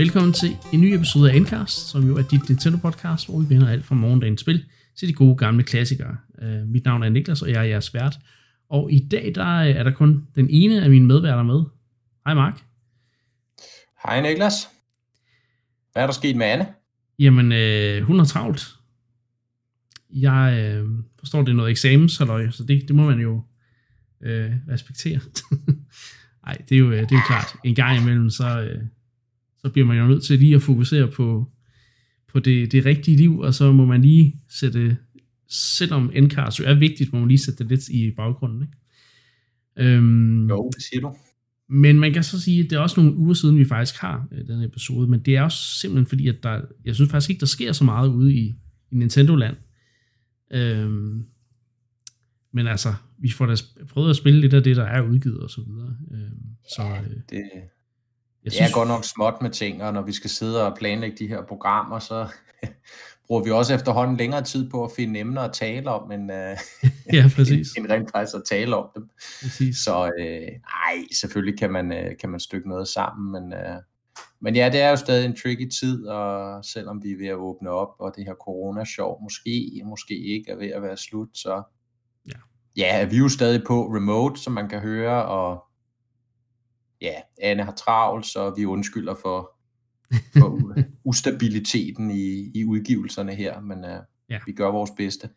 Velkommen til en ny episode af Endcast, som jo er dit Nintendo-podcast, hvor vi vender alt fra morgendagens spil til de gode gamle klassikere. Uh, mit navn er Niklas, og jeg er jeres vært. Og i dag der er der kun den ene af mine medværter med. Hej Mark. Hej Niklas. Hvad er der sket med Anne? Jamen, øh, hun har travlt. Jeg øh, forstår, det er noget eksamenshalløj, så det, det må man jo øh, respektere. Nej, det er, jo, det er jo klart. En gang imellem, så, øh, så bliver man jo nødt til lige at fokusere på, på det, det rigtige liv, og så må man lige sætte, selvom NCARS jo er vigtigt, må man lige sætte det lidt i baggrunden. Ikke? Øhm, jo, det siger du. Men man kan så sige, at det er også nogle uger siden, vi faktisk har øh, den episode, men det er også simpelthen fordi, at der, jeg synes faktisk ikke, der sker så meget ude i, i Nintendo-land. Øhm, men altså, vi får da prøvet at spille lidt af det, der er udgivet og så videre. Øhm, så, øh, det, jeg synes, det er godt nok småt med ting, og når vi skal sidde og planlægge de her programmer, så bruger vi også efterhånden længere tid på at finde emner at tale om, end, uh, ja, præcis. end, end rent faktisk at tale om dem. Præcis. Så øh, ej, selvfølgelig kan man, øh, kan man stykke noget sammen, men, øh, men ja, det er jo stadig en tricky tid, og selvom vi er ved at åbne op, og det her corona-sjov måske, måske ikke er ved at være slut, så ja, ja vi er jo stadig på remote, som man kan høre, og ja, Anne har travlt, så vi undskylder for, for ustabiliteten i, i udgivelserne her, men uh, ja. vi gør vores bedste.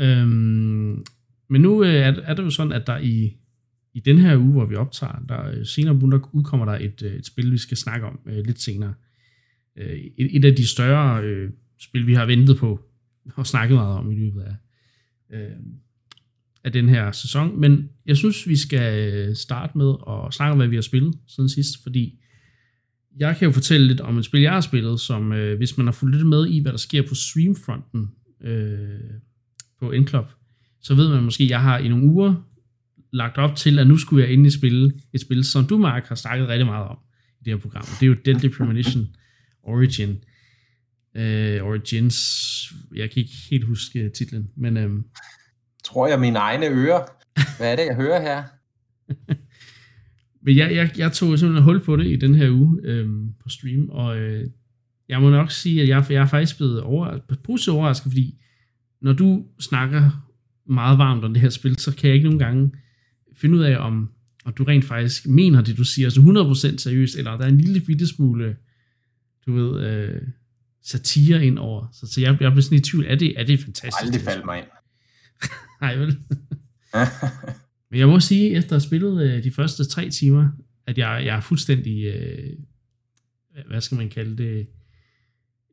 Øhm, men nu øh, er, er det jo sådan, at der i, i den her uge, hvor vi optager, der øh, senere der udkommer der et, øh, et spil, vi skal snakke om øh, lidt senere. Øh, et, et af de større øh, spil, vi har ventet på og snakket meget om i løbet af, øh, af den her sæson. Men jeg synes, vi skal øh, starte med at snakke om, hvad vi har spillet siden sidst, fordi jeg kan jo fortælle lidt om et spil, jeg har spillet, som øh, hvis man har fulgt lidt med i, hvad der sker på streamfronten øh, på Endclub, så ved man måske, at jeg har i nogle uger lagt op til, at nu skulle jeg endelig spille et spil, som du, Mark, har snakket rigtig meget om i det her program. Det er jo Deadly Premonition Origin. Øh, Origins, jeg kan ikke helt huske titlen, men... øh, Tror jeg mine egne ører. Hvad er det, jeg hører her? men jeg, jeg, jeg tog simpelthen hul på det i den her uge øhm, på stream, og øh, jeg må nok sige, at jeg, jeg er faktisk blevet over, positivt overrasket, fordi når du snakker meget varmt om det her spil, så kan jeg ikke nogen gange finde ud af, om, om du rent faktisk mener det, du siger, så 100% seriøst, eller der er en lille bitte smule, du ved, øh, satire ind over. Så, så jeg, jeg bliver sådan i tvivl, er det, er det fantastisk? Aldrig faldt mig ind. Nej, vel? Men jeg må sige, efter at have spillet øh, de første tre timer, at jeg, jeg er fuldstændig, øh, hvad skal man kalde det,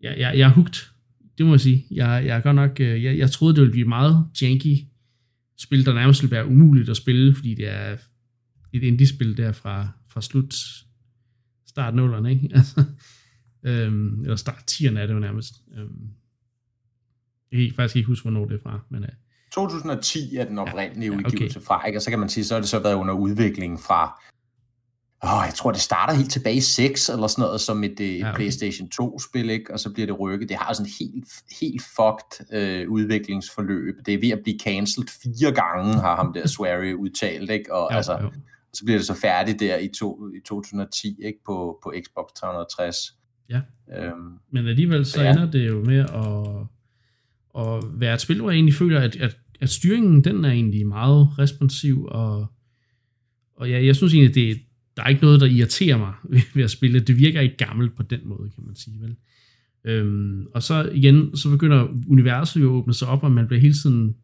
jeg, jeg, jeg er hugt. Det må jeg sige. Jeg, jeg er godt nok, øh, jeg, jeg troede, det ville blive meget janky spil, der nærmest ville være umuligt at spille, fordi det er et indie-spil der fra, fra slut start 0'erne, ikke? Altså, øhm, eller start 10'erne er det jo nærmest. Øhm, jeg kan faktisk ikke huske, hvornår det er fra, men... Øh, 2010 er den oprindelige ja, udgivelse okay. fra, ikke? og så kan man sige, så har det så været under udvikling fra Åh, jeg tror, det starter helt tilbage i 6 eller sådan noget, som et, et ja, okay. PlayStation 2-spil, ikke? og så bliver det rykket. Det har sådan et helt, helt fucked øh, udviklingsforløb. Det er ved at blive cancelled fire gange, har ham der Swery udtalt, ikke? og jo, altså, jo. så bliver det så færdigt der i, to, i 2010 ikke? På, på Xbox 360. Ja, øhm, men alligevel så ja. ender det jo med at, at være et spil, hvor jeg egentlig føler, at, at, at styringen den er egentlig meget responsiv, og, og ja, jeg synes egentlig, det, der er ikke noget, der irriterer mig ved at spille. Det virker ikke gammelt på den måde, kan man sige. Vel? Øhm, og så igen, så begynder universet jo at åbne sig op, og man bliver hele tiden,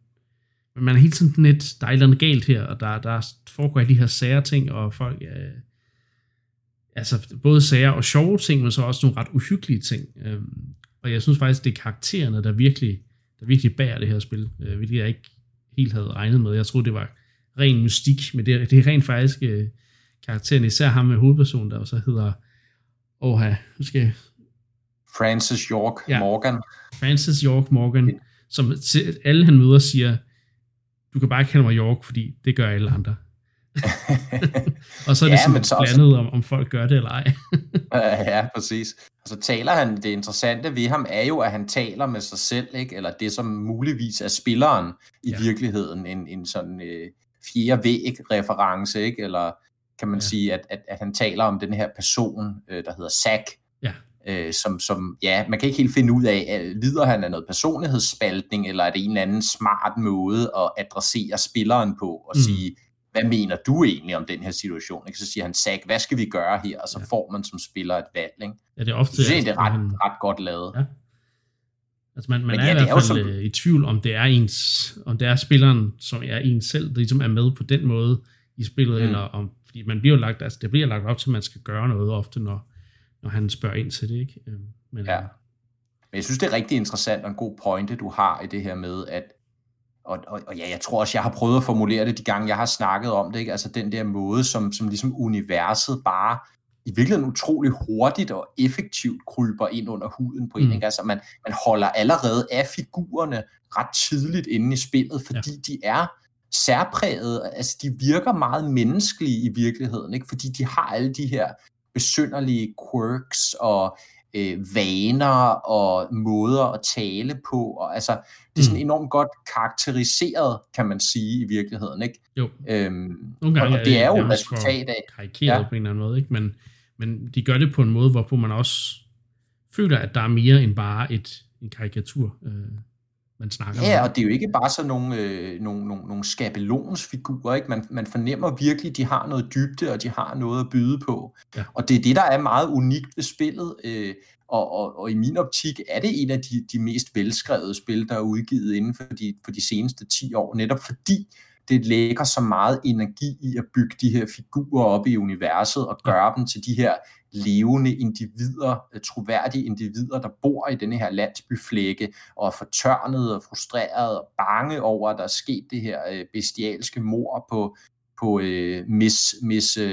man er hele tiden net, der er et eller andet galt her, og der, der foregår de her sære ting, og folk er, altså både sager og sjove ting, men så også nogle ret uhyggelige ting. Øhm, og jeg synes faktisk, det er karaktererne, der virkelig, der virkelig bærer det her spil, øh, hvilket jeg ikke helt havde regnet med. Jeg troede, det var ren mystik, men det, det er rent faktisk øh, karakteren, især ham med hovedpersonen, der så hedder, åh, nu skal Francis York ja, Morgan. Francis York Morgan, som til alle han møder siger, du kan bare kalde mig York, fordi det gør alle andre. og så er det ja, sådan så blandet, om, om folk gør det eller ej. ja, præcis. Og så taler han, det interessante ved ham er jo, at han taler med sig selv, ikke? eller det som muligvis er spilleren i ja. virkeligheden, en, en sådan øh, fjerde væg reference, ikke? eller kan man ja. sige, at, at, at han taler om den her person, øh, der hedder Zack, ja. øh, som, som, ja, man kan ikke helt finde ud af, lider han af noget personlighedsspaltning, eller er det en eller anden smart måde at adressere spilleren på, og mm. sige, hvad mener du egentlig om den her situation? Ikke? Så siger han, Zack, hvad skal vi gøre her? Og så ja. får man som spiller et valg. Ikke? Ja, det er ofte, så synes, det er ret, han... ret godt lavet. Ja. Altså man, man Men er ja, i hvert fald er øh, i tvivl, om det er ens, om det er spilleren, som er en selv, der ligesom er med på den måde i spillet, mm. eller om, fordi man bliver lagt, altså det bliver lagt op til, at man skal gøre noget ofte, når, når han spørger ind til det, ikke? Øhm, men, ja. Men jeg synes, det er rigtig interessant og en god pointe, du har i det her med, at og, og, og ja, jeg tror også, jeg har prøvet at formulere det de gange, jeg har snakket om det, ikke? altså den der måde, som, som ligesom universet bare i virkeligheden utrolig hurtigt og effektivt kryber ind under huden på en. Mm. Ikke? Altså man, man holder allerede af figurerne ret tidligt inde i spillet, fordi ja. de er særpræget, altså de virker meget menneskelige i virkeligheden, ikke? fordi de har alle de her besynderlige quirks og øh, vaner og måder at tale på. Og, altså, det er sådan mm. enormt godt karakteriseret, kan man sige, i virkeligheden. Ikke? Jo. Øhm, Nogle gange og, og det er jo et resultat af... Karikeret ja. på en eller anden måde, ikke? Men, men de gør det på en måde, hvorpå man også føler, at der er mere end bare et, en karikatur. Øh man snakker Ja, og det er jo ikke bare sådan nogle, øh, nogle, nogle, nogle skabelonsfigurer, ikke? Man, man fornemmer virkelig, at de har noget dybde, og de har noget at byde på. Ja. Og det er det, der er meget unikt ved spillet, øh, og, og, og i min optik er det en af de, de mest velskrevede spil, der er udgivet inden for de, for de seneste 10 år, netop fordi det lægger så meget energi i at bygge de her figurer op i universet og gøre dem til de her levende individer, øh, troværdige individer, der bor i denne her landsbyflække og er fortørnet og frustreret og bange over, at der er sket det her øh, bestialske mor på, på uh, Miss, Miss uh,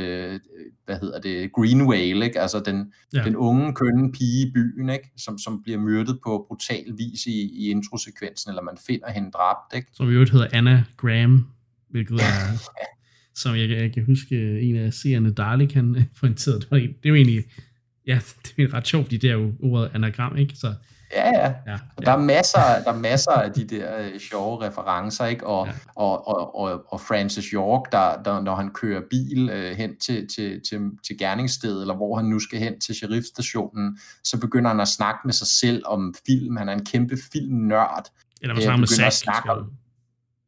hvad hedder det, Greenway, ikke? altså den, ja. den unge, kønne pige i byen, ikke? Som, som bliver myrdet på brutal vis i, i introsekvensen, eller man finder hende dræbt. Ikke? Som i øvrigt hedder Anna Graham, hvilket er som jeg, jeg kan huske, en af seerne, Darlik, han pointerede, det, var, det er jo egentlig, ja, det er ret sjovt, fordi det er jo ordet anagram, ikke? Så, Ja, ja. ja, ja. Der, er masser, der er masser af de der øh, sjove referencer, ikke? Og, ja. og, og, og, og Francis York, der, der, når han kører bil øh, hen til, til, til, til gerningsstedet, eller hvor han nu skal hen til sheriffstationen, så begynder han at snakke med sig selv om film. Han er en kæmpe filmnørd. Eller man øh, begynder at snakke om,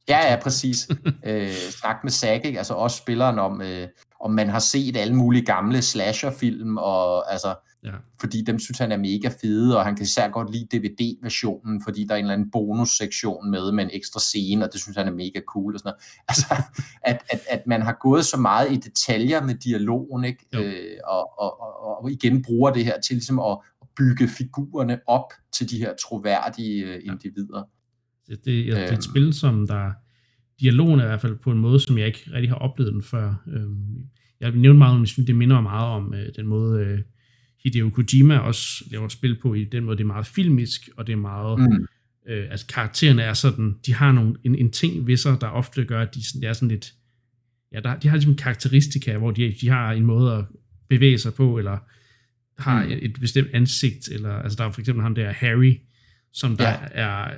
Ja, ja, præcis. øh, snak med Zack, ikke? altså også spilleren om, øh, om man har set alle mulige gamle slasherfilm, og altså, ja. fordi dem synes han er mega fede, og han kan især godt lide DVD-versionen, fordi der er en eller anden bonussektion med, med en ekstra scene, og det synes han er mega cool, og sådan noget. Altså, at, at, at man har gået så meget i detaljer med dialogen, ikke? Øh, og, og, og, og igen bruger det her til ligesom at bygge figurerne op til de her troværdige øh, individer. Det, det, det er et øhm. spil, som der... Dialogen er i hvert fald på en måde, som jeg ikke rigtig har oplevet den før. Øhm, jeg nævnt meget om, det minder meget om øh, den måde, øh, Hideo Kojima også laver spil på, i den måde, det er meget filmisk, og det er meget... Mm. Øh, altså karaktererne er sådan, de har nogle, en, en ting ved sig, der ofte gør, at de, de er sådan lidt... Ja, der, de har ligesom karakteristika, hvor de, de har en måde at bevæge sig på, eller har mm. et, et bestemt ansigt, eller altså der er for eksempel ham der Harry, som der ja. er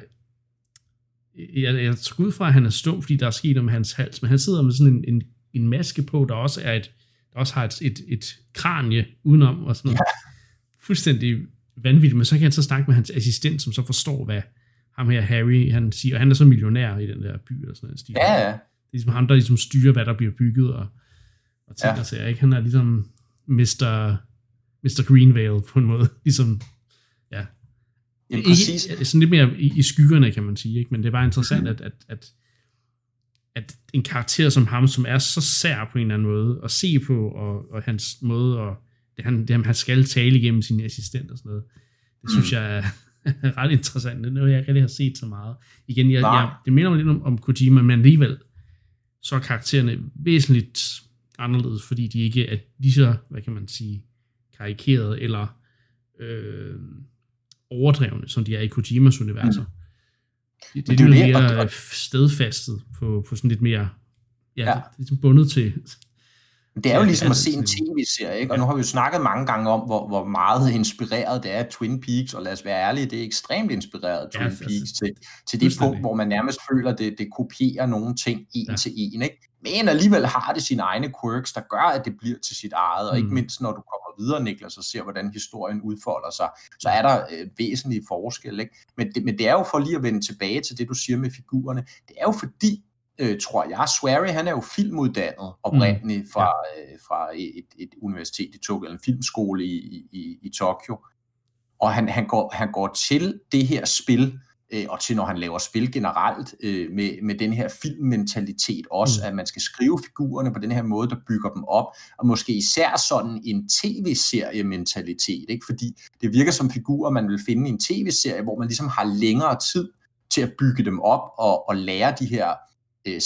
jeg, jeg tror ud fra, at han er stum, fordi der er sket noget med hans hals, men han sidder med sådan en, en, en maske på, der også er et, der også har et, et, et kranie udenom, og sådan ja. fuldstændig vanvittigt, men så kan han så snakke med hans assistent, som så forstår, hvad ham her Harry, han siger, og han er så millionær i den der by, og sådan noget. Ja, ja. Det er ligesom ham, der ligesom styrer, hvad der bliver bygget, og, og ting, ja. der ikke? Han er ligesom Mr. Mr. Greenvale på en måde, ligesom, Jamen, præcis. Ikke, sådan lidt mere i, i skyggerne, kan man sige. Ikke? Men det er bare interessant, mm-hmm. at, at, at, at en karakter som ham, som er så sær på en eller anden måde, at se på, og, og hans måde, og det han, det, han skal tale igennem sin assistent og sådan noget, det synes mm. jeg er ret interessant. Det er noget, jeg rigtig har set så meget. Igen, jeg, jeg, det minder mig lidt om, om Kojima, men alligevel, så er karaktererne væsentligt anderledes, fordi de ikke er lige så, hvad kan man sige, karikeret, eller øh, overdrevne, som de er i Kojimas universer. Mm. Det, det, det, det er lidt mere stedfastet på, på sådan lidt mere, ja, ja. Er bundet til... Det er jo ligesom at se en tv-serie, ikke? og nu har vi jo snakket mange gange om, hvor, hvor meget inspireret det er Twin Peaks, og lad os være ærlige, det er ekstremt inspireret Twin ja, Peaks til, til det punkt, hvor man nærmest føler, at det, det kopierer nogle ting en ja. til en. Ikke? Men alligevel har det sine egne quirks, der gør, at det bliver til sit eget, og mm. ikke mindst når du kommer videre, Niklas, og ser, hvordan historien udfolder sig, så er der øh, væsentlige forskel. Ikke? Men, det, men det er jo for lige at vende tilbage til det, du siger med figurerne, det er jo fordi, øh, tror jeg, Swery, han er jo filmuddannet oprindeligt mm. fra, øh, fra et, et universitet i Tokyo, eller en filmskole i, i, i Tokyo, og han, han, går, han går til det her spil, øh, og til når han laver spil generelt, øh, med, med den her filmmentalitet også, mm. at man skal skrive figurerne på den her måde, der bygger dem op, og måske især sådan en tv-serie-mentalitet, ikke? fordi det virker som figurer, man vil finde i en tv-serie, hvor man ligesom har længere tid til at bygge dem op og, og lære de her øh,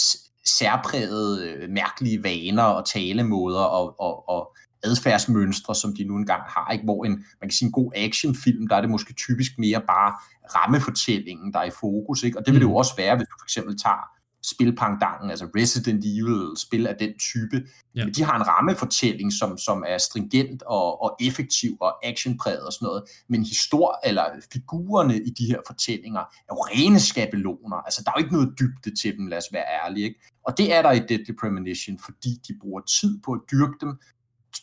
særprægede, øh, mærkelige vaner og talemåder og, og, og adfærdsmønstre, som de nu engang har, ikke? hvor en, man kan sige, en god actionfilm, der er det måske typisk mere bare rammefortællingen, der er i fokus, ikke? og det vil det jo mm. også være, hvis du for eksempel tager spilpangdangen, altså Resident Evil, spil af den type. Ja. Men de har en rammefortælling, som, som er stringent og, og effektiv og actionpræget og sådan noget. Men historie, eller figurerne i de her fortællinger er jo rene skabeloner. Altså, der er jo ikke noget dybde til dem, lad os være ærlige. Ikke? Og det er der i Deadly Premonition, fordi de bruger tid på at dyrke dem,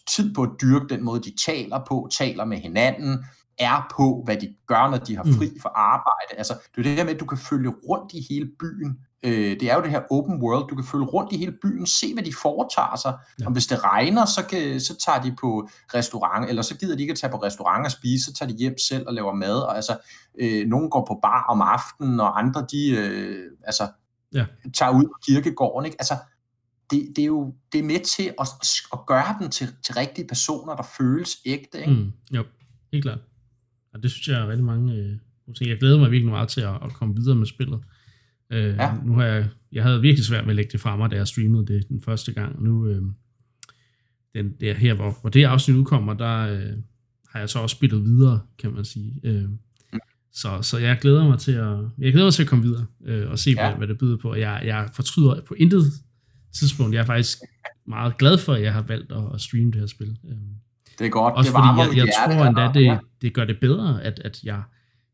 tid på at dyrke den måde, de taler på, taler med hinanden, er på, hvad de gør, når de har fri mm. for arbejde. Altså, det er det her med, at du kan følge rundt i hele byen. Øh, det er jo det her open world. Du kan følge rundt i hele byen, se, hvad de foretager sig. Ja. Og hvis det regner, så, kan, så tager de på restaurant, eller så gider de ikke at tage på restaurant og spise, så tager de hjem selv og laver mad. Og altså, øh, nogen går på bar om aftenen, og andre, de øh, altså, ja. tager ud på kirkegården. Ikke? Altså, det, det er jo det er med til at, at gøre dem til, til rigtige personer, der føles ægte. Ikke? Mm, jo, helt klart. Og det synes jeg er rigtig mange øh, ting. Jeg glæder mig virkelig meget til at, at komme videre med spillet. Øh, ja. Nu har jeg, jeg havde virkelig svært med at lægge det fra mig, da jeg streamede det den første gang. Nu, øh, den, der her, hvor, hvor det afsnit udkommer, der øh, har jeg så også spillet videre, kan man sige. Øh, så, så jeg glæder mig til at, jeg glæder mig til at komme videre øh, og se, ja. hvad, hvad det byder på. Jeg, jeg fortryder på intet tidspunkt. Jeg er faktisk meget glad for, at jeg har valgt at, at streame det her spil. Øh, det er godt. Også det fordi jeg, jeg tror endda, det, det gør det bedre, at, at jeg,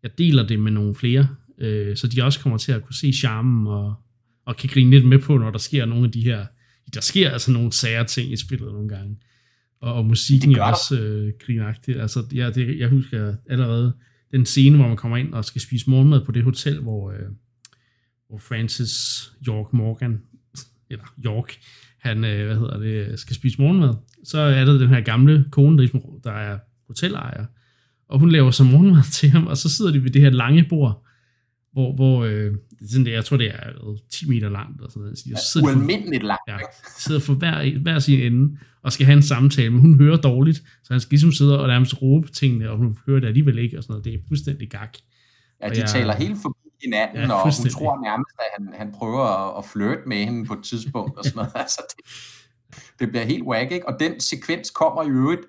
jeg deler det med nogle flere, øh, så de også kommer til at kunne se charmen og, og kan grine lidt med på, når der sker nogle af de her, der sker altså nogle sære ting i spillet nogle gange. Og, og musikken er også øh, grinagtig. Altså, ja, det, jeg husker allerede den scene, hvor man kommer ind og skal spise morgenmad på det hotel, hvor, øh, hvor Francis York Morgan, eller York, han, øh, hvad hedder det, skal spise morgenmad. Så er der den her gamle kone, der er hotelejer, og hun laver så morgenmad til ham, og så sidder de ved det her lange bord, hvor, hvor øh, sådan det, jeg tror, det er 10 meter langt. Og sådan noget. Så sidder ualmindeligt langt. Ja, sidder for hver, hver sin ende, og skal have en samtale, men hun hører dårligt, så han skal ligesom sidde og nærmest råbe tingene, og hun hører det alligevel ikke, og sådan noget. Det er fuldstændig gak. Ja, de jeg, taler helt forbi hinanden, ja, og hun tror nærmest, at han, han prøver at, at flirte med hende på et tidspunkt, og sådan noget. altså, det, det bliver helt wack, ikke? Og den sekvens kommer i øvrigt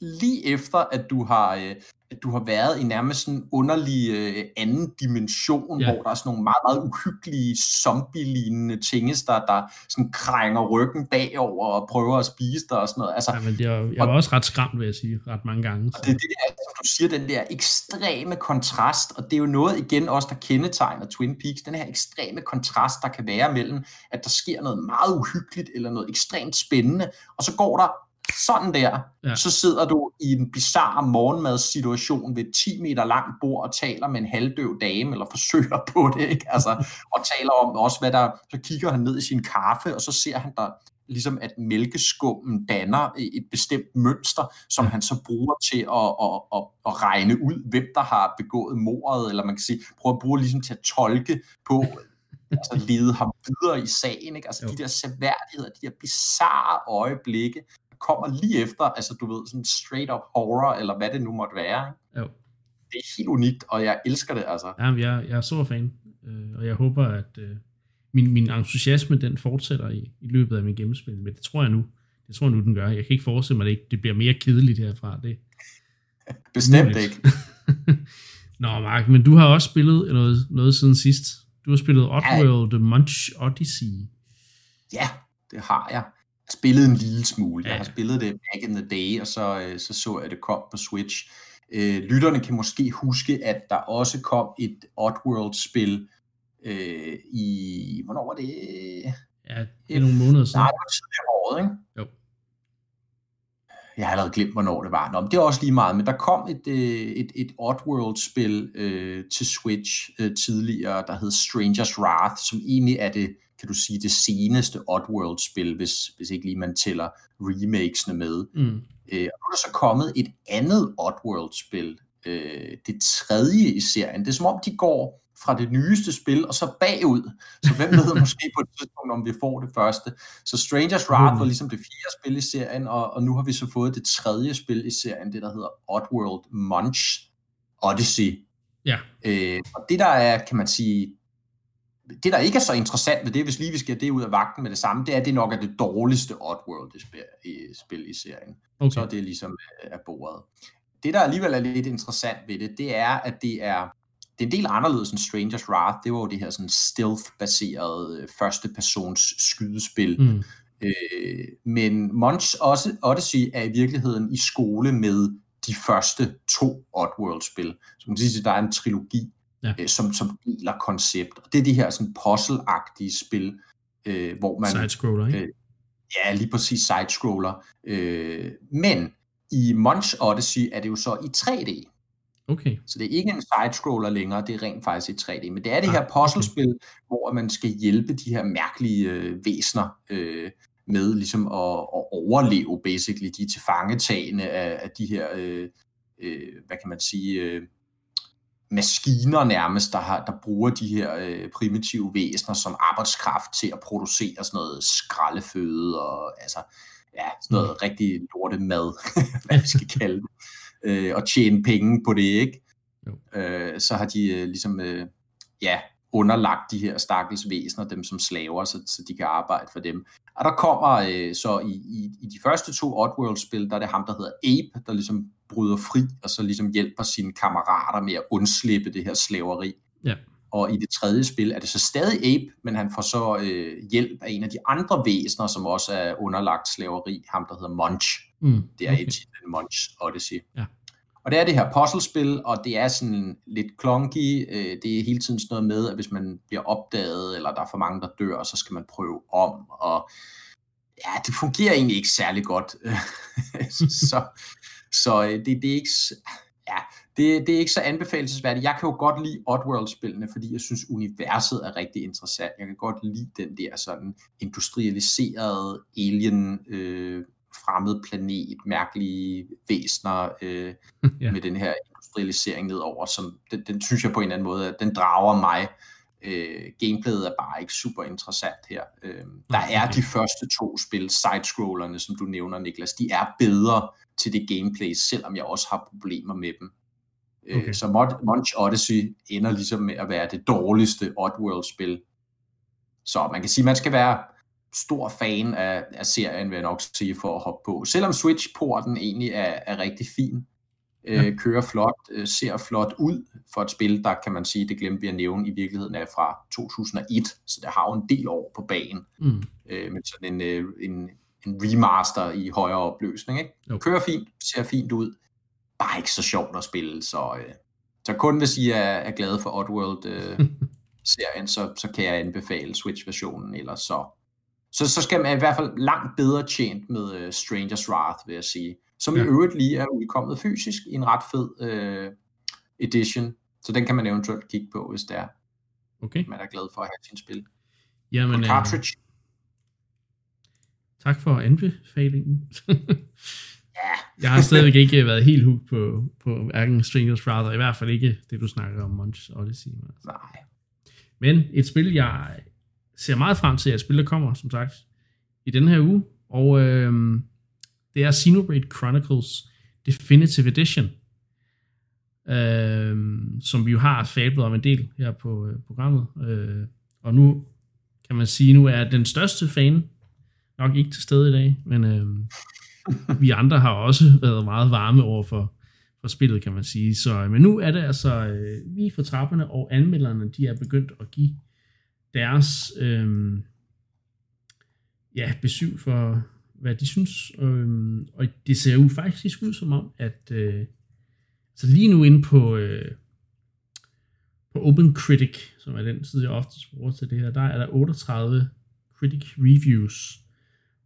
lige efter, at du har, øh, at du har været i nærmest sådan en underlig øh, anden dimension, ja. hvor der er sådan nogle meget, meget uhyggelige zombie-lignende tinges, der, der sådan krænger ryggen bagover og prøver at spise dig og sådan noget. Altså, ja, men jeg, jeg var og, også ret skræmt, vil jeg sige, ret mange gange. Så. Og det er det der, som du siger, den der ekstreme kontrast, og det er jo noget igen også, der kendetegner Twin Peaks, den her ekstreme kontrast, der kan være mellem, at der sker noget meget uhyggeligt, eller noget ekstremt spændende, og så går der sådan der, ja. så sidder du i en bizarre morgenmadssituation ved 10 meter langt bord og taler med en halvdøv dame, eller forsøger på det, ikke? Altså, og taler om også, hvad der, så kigger han ned i sin kaffe, og så ser han der ligesom at mælkeskummen danner et bestemt mønster, som han så bruger til at, at, at, at regne ud, hvem der har begået mordet, eller man kan sige, prøve at bruge ligesom til at tolke på, altså lede ham videre i sagen, ikke? Altså jo. de der seværdigheder, de der bizarre øjeblikke, kommer lige efter, altså du ved, sådan straight up horror, eller hvad det nu måtte være. Ikke? Jo. Det er helt unikt, og jeg elsker det, altså. Ja, jeg, jeg er så fan, øh, og jeg håber, at øh, min, min entusiasme, den fortsætter i, i løbet af min gennemspil, men det tror jeg nu, det tror jeg nu, den gør. Jeg kan ikke forestille mig, at det, ikke, det bliver mere kedeligt herfra. Det, Bestemt muligt. ikke. Nå, Mark, men du har også spillet noget, noget siden sidst. Du har spillet Oddworld, ja. The Munch Odyssey. Ja, det har jeg spillet en lille smule. Ja. Jeg har spillet det back in the day, og så, øh, så så jeg det kom på Switch. Øh, lytterne kan måske huske, at der også kom et Oddworld-spil øh, i... Hvornår var det? Ja, det er nogle måneder siden. Nej, det var tidligere året, ikke? Jo. Jeg har allerede glemt, hvornår det var. Nå, men det er også lige meget, men der kom et, øh, et, et Oddworld-spil øh, til Switch øh, tidligere, der hed Stranger's Wrath, som egentlig er det, kan du sige, det seneste Oddworld-spil, hvis, hvis ikke lige man tæller remakesene med. Mm. Øh, og nu er der så kommet et andet Oddworld-spil, øh, det tredje i serien. Det er som om, de går fra det nyeste spil, og så bagud. Så hvem ved måske på et tidspunkt, om vi får det første. Så Stranger's Wrath mm. var ligesom det fjerde spil i serien, og, og nu har vi så fået det tredje spil i serien, det der hedder Oddworld Munch Odyssey. Ja. Øh, og det der er, kan man sige, det der ikke er så interessant ved det, hvis lige vi skal det ud af vagten med det samme, det er, at det nok er det dårligste Oddworld-spil i serien. Okay. Så er det ligesom øh, af bordet. Det, der alligevel er lidt interessant ved det, det er, at det er det er en del anderledes end Stranger's Wrath. Det var jo det her sådan stealth-baserede øh, første persons skydespil. Mm. Øh, men Munch også, Odyssey er i virkeligheden i skole med de første to Oddworld-spil. Så man kan sige, at der er en trilogi, ja. øh, som, som deler koncept. Og det er de her sådan puzzle-agtige spil, øh, hvor man... Side-scroller, ikke? Øh, ja, lige præcis side-scroller. Øh, men i Munch Odyssey er det jo så i 3D. Okay. Så det er ikke en side-scroller længere, det er rent faktisk i 3D. Men det er det ah, her puzzlespil, okay. hvor man skal hjælpe de her mærkelige øh, væsner øh, med ligesom at, at overleve, basically. De er til fangetagende af, af de her, øh, øh, hvad kan man sige, øh, maskiner nærmest, der, har, der bruger de her øh, primitive væsner som arbejdskraft til at producere sådan noget skraldeføde og altså, ja, sådan noget mm. rigtig lorte mad, hvad vi skal kalde det øh, og tjene penge på det, ikke? Jo. Øh, så har de øh, ligesom, øh, ja, underlagt de her stakkels væsener, dem som slaver, så, så de kan arbejde for dem. Og der kommer øh, så i, i, i de første to Oddworld-spil, der er det ham, der hedder Abe, der ligesom bryder fri, og så ligesom hjælper sine kammerater med at undslippe det her slaveri. Ja. Og i det tredje spil er det så stadig Abe, men han får så øh, hjælp af en af de andre væsener, som også er underlagt slaveri, ham der hedder Munch. Mm, det er okay. titlen Munch Odyssey. Ja. Og det er det her puzzlespil, og det er sådan lidt clunky. Øh, det er hele tiden sådan noget med, at hvis man bliver opdaget, eller der er for mange, der dør, så skal man prøve om. Og ja, det fungerer egentlig ikke særlig godt. så så øh, det, det er ikke... Ja, det, det er ikke så anbefalesværdigt. Jeg kan jo godt lide Oddworld-spillene, fordi jeg synes, universet er rigtig interessant. Jeg kan godt lide den der sådan industrialiserede alien øh, fremmed planet, mærkelige væsner øh, ja. med den her industrialisering nedover, som den, den synes jeg på en eller anden måde, den drager mig. Øh, gameplayet er bare ikke super interessant her. Øh, der okay. er de første to spil, sidescrollerne, som du nævner, Niklas, de er bedre til det gameplay, selvom jeg også har problemer med dem. Øh, okay. Så Mod, Munch Odyssey ender ligesom med at være det dårligste Oddworld-spil. Så man kan sige, at man skal være stor fan af, af serien, vil jeg nok sige, for at hoppe på. Selvom Switch-porten egentlig er, er rigtig fin, øh, ja. kører flot, øh, ser flot ud for et spil, der kan man sige, det glemte vi at nævne, i virkeligheden er fra 2001, så det har jo en del år på banen, mm. øh, med sådan en, øh, en, en remaster i højere opløsning. Ikke? Okay. Kører fint, ser fint ud, bare ikke så sjovt at spille, så, øh, så kun hvis I er, er glade for Oddworld øh, serien, så, så kan jeg anbefale Switch-versionen, eller så så, så skal man i hvert fald langt bedre tjent med uh, Stranger's Wrath, vil jeg sige. Som ja. i øvrigt lige er udkommet fysisk i en ret fed uh, edition. Så den kan man eventuelt kigge på, hvis det er. Okay. Man er glad for at have sin spil. Jamen, cartridge. Øh, tak for anbefalingen. ja. Jeg har stadigvæk ikke været helt hooked på, på hverken Stranger's Wrath, i hvert fald ikke det, du snakker om, Munch Odyssey. Altså. Nej. Men et spil, jeg ser meget frem til, at spillet kommer, som sagt, i den her uge. Og øh, det er Xenoblade Chronicles Definitive Edition, øh, som vi jo har fablet om en del her på øh, programmet. Øh, og nu kan man sige, nu er den største fan nok ikke til stede i dag, men øh, vi andre har også været meget varme over for, for spillet, kan man sige. Så, øh, men nu er det altså øh, lige for trapperne, og anmelderne de er begyndt at give deres øh, ja, besøg for, hvad de synes. Øh, og det ser jo faktisk ud som om, at øh, så lige nu inde på, øh, på Open Critic, som er den side, jeg ofte bruger til det her, der er der 38 Critic Reviews,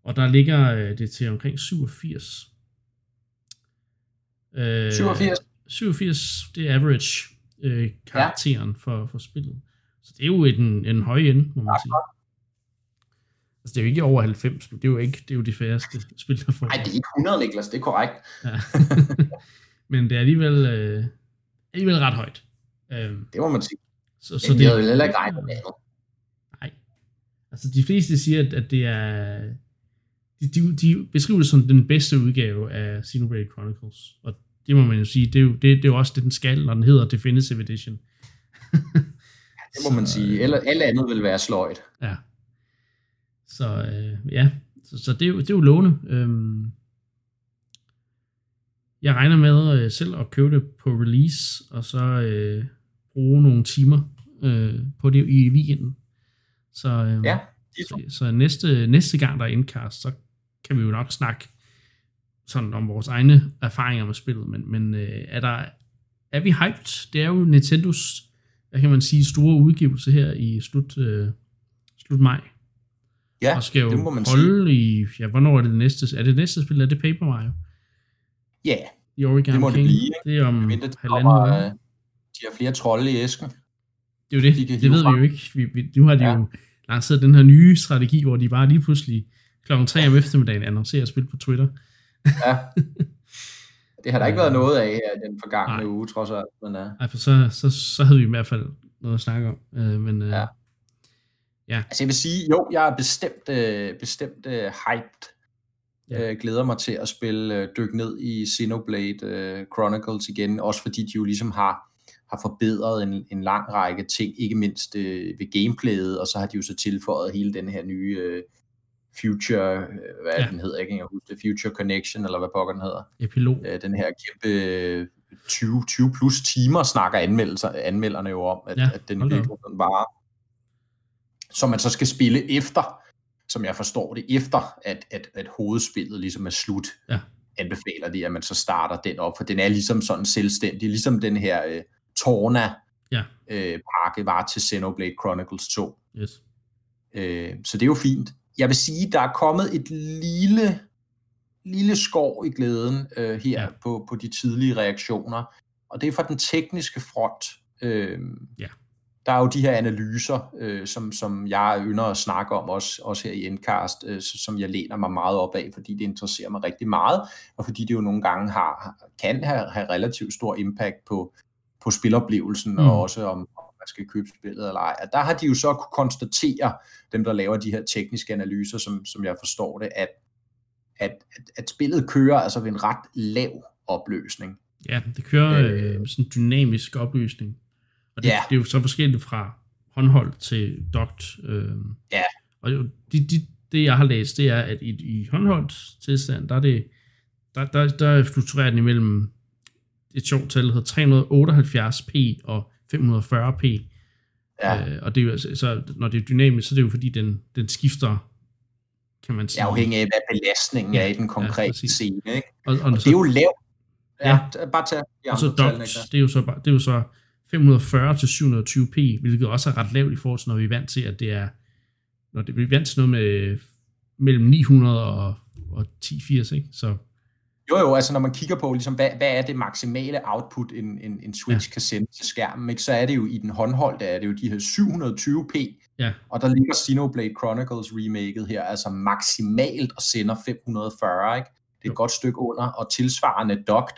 og der ligger øh, det til omkring 87. Øh, 87? 87, det er average øh, karakteren ja. for, for spillet. Så det er jo en, en høj ende, må man sige. Altså, det er jo ikke over 90, men det er jo ikke det er jo de færreste spil, der får. Nej, det er ikke 100, Niklas, det er korrekt. Ja. men det er alligevel, øh, alligevel ret højt. Øhm, det må man sige. Så, så det, er jo heller ikke regnet med Nej. Altså, de fleste siger, at, at det er... De, de, de beskriver det som den bedste udgave af Xenoblade Chronicles. Og det må man jo sige, det er jo, det, det er jo også det, den skal, når den hedder Definitive Edition. det må så, man sige. Eller, alle andet vil være sløjt. Ja. Så øh, ja, så, så det, er jo, det er jo lovende. Øhm, jeg regner med øh, selv at købe det på release, og så øh, bruge nogle timer øh, på det i weekenden. Så, øh, ja, så, så næste, næste gang der er indkast, så kan vi jo nok snakke sådan om vores egne erfaringer med spillet, men, men øh, er der er vi hyped? Det er jo Nintendos, hvad kan man sige, store udgivelse her i slut, øh, slut maj. Ja, og skal jo det må man holde sige. i, ja, hvornår er det næste? Er det næste spil? Er det Paper Mario? Ja, i Origami det må King. det blive. Det er om Mindre, halvanden kommer, øh, De har flere trolde i æsken. Det er jo det, de det ved fra. vi jo ikke. Vi, vi, nu har de ja. jo lanceret den her nye strategi, hvor de bare lige pludselig klokken 3 om eftermiddagen annoncerer spil på Twitter. ja. Det har der ikke været noget af her den forgangne Nej. uge, trods alt. Men, uh... Nej, for så, så, så havde vi i hvert fald noget at snakke om. Uh, men, uh, ja. ja. Altså jeg vil sige, jo, jeg er bestemt, uh, bestemt uh, hyped Ja. Øh, glæder mig til at spille, øh, dykke ned i Xenoblade øh, Chronicles igen, også fordi de jo ligesom har, har forbedret en, en lang række ting, ikke mindst øh, ved gameplayet, og så har de jo så tilføjet hele den her nye øh, Future, øh, hvad ja. den hedder, ikke jeg huske Future Connection, eller hvad pokker den hedder. Epilog. Øh, den her kæmpe 20, 20 plus timer snakker anmeldelser, anmelderne jo om, at, ja, at den i virkeligheden var, som man så skal spille efter som jeg forstår det, efter at, at, at hovedspillet ligesom er slut, ja. anbefaler de, at man så starter den op, for den er ligesom sådan selvstændig, ligesom den her øh, Torna ja. øh, pakke var til Xenoblade Chronicles 2. Yes. Øh, så det er jo fint. Jeg vil sige, der er kommet et lille, lille skov i glæden øh, her ja. på, på de tidlige reaktioner, og det er fra den tekniske front. Øh, ja der er jo de her analyser, øh, som, som jeg ynder at snakke om, også, også her i Endcast, øh, som jeg læner mig meget op af, fordi det interesserer mig rigtig meget, og fordi det jo nogle gange har, kan have, have relativt stor impact på, på spiloplevelsen, mm. og også om, om man skal købe spillet eller ej. Der har de jo så kunne konstatere, dem der laver de her tekniske analyser, som, som jeg forstår det, at, at, at, at spillet kører altså ved en ret lav opløsning. Ja, det kører øh, øh sådan en dynamisk opløsning. Og det, yeah. det er jo så forskelligt fra håndholdt til dogt. Øh, ja. Og det, de, det, jeg har læst, det er, at i, i håndholdt tilstand, der er det, der, der, der fluktuerer den imellem et sjovt tal, der hedder 378p og 540p. Ja. Øh, og det er jo, altså, så, når det er dynamisk, så er det jo fordi, den, den skifter, kan man sige. Afhængig af, hvad belastningen ja, er i den konkrete ja, scene. Ikke? Og, og, og så, det er jo lavt. Ja, ja, bare tage de og så dogt, det er jo så, det er jo så 540 til 720p, hvilket også er ret lavt i forhold til, når vi er vant til, at det er, når det, vi er vant til noget med mellem 900 og, og 1080, ikke? Så jo, jo, altså når man kigger på, ligesom, hvad, hvad er det maksimale output, en, en, en Switch ja. kan sende til skærmen, ikke? så er det jo i den håndholdte, er det jo de her 720p, ja. og der ligger Xenoblade Chronicles remaket her, altså maksimalt og sender 540, ikke? Det er jo. et godt stykke under, og tilsvarende docked,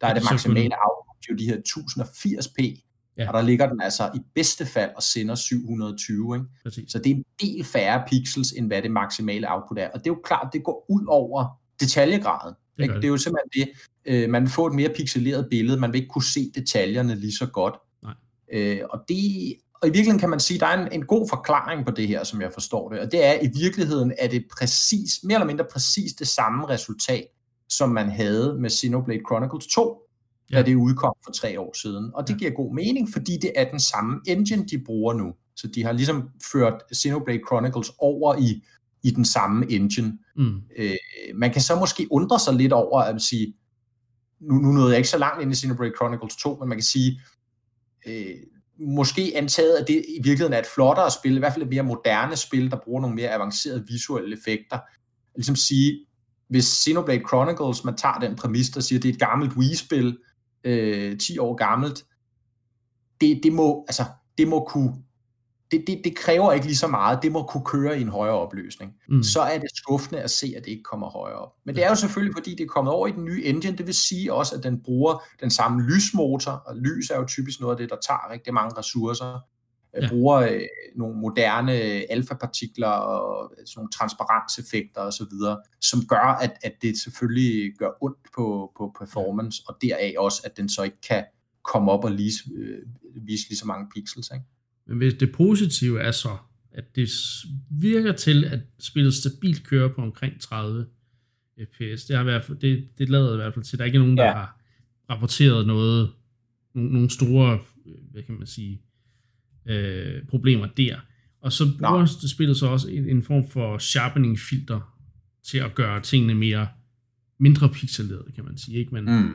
der er det maksimale output jo de her 1080p, Ja. Og der ligger den altså i bedste fald og sender 720. Ikke? Præcis. Så det er en del færre pixels, end hvad det maksimale output er. Og det er jo klart, det går ud over detaljegraden. Det, ikke? det er jo simpelthen det. Øh, man vil få et mere pixeleret billede, man vil ikke kunne se detaljerne lige så godt. Nej. Øh, og det og i virkeligheden kan man sige, at der er en, en god forklaring på det her, som jeg forstår det. Og det er, i virkeligheden er det præcis, mere eller mindre præcis det samme resultat, som man havde med Xenoblade Chronicles 2 ja. da det udkom for tre år siden. Og det ja. giver god mening, fordi det er den samme engine, de bruger nu. Så de har ligesom ført Xenoblade Chronicles over i, i den samme engine. Mm. Øh, man kan så måske undre sig lidt over at sige, nu, nu nåede jeg ikke så langt ind i Xenoblade Chronicles 2, men man kan sige, øh, måske antaget, at det i virkeligheden er et flottere spil, i hvert fald et mere moderne spil, der bruger nogle mere avancerede visuelle effekter. Ligesom sige, hvis Xenoblade Chronicles, man tager den præmis, der siger, at det er et gammelt Wii-spil, øh, 10 år gammelt, det, det, må, altså, det må kunne det, det, det kræver ikke lige så meget. Det må kunne køre i en højere opløsning. Mm. Så er det skuffende at se, at det ikke kommer højere op. Men det er jo selvfølgelig, fordi det er kommet over i den nye engine. Det vil sige også, at den bruger den samme lysmotor, og lys er jo typisk noget af det, der tager rigtig mange ressourcer. Ja. bruger øh, nogle moderne alfapartikler og sådan nogle transparenseffekter osv., som gør, at, at det selvfølgelig gør ondt på, på performance, og deraf også, at den så ikke kan komme op og lise, øh, vise lige så mange pixels. Ikke? Men hvis det positive er så, at det virker til, at spillet stabilt kører på omkring 30 fps. Det, har i hvert fald, det, det lader i hvert fald til, der ikke er nogen, der ja. har rapporteret noget, nogle, nogle store, hvad kan man sige, øh, problemer der. Og så bruger det spillet så også en, en form for sharpening filter til at gøre tingene mere mindre pixelerede, kan man sige. Ikke? Men, mm.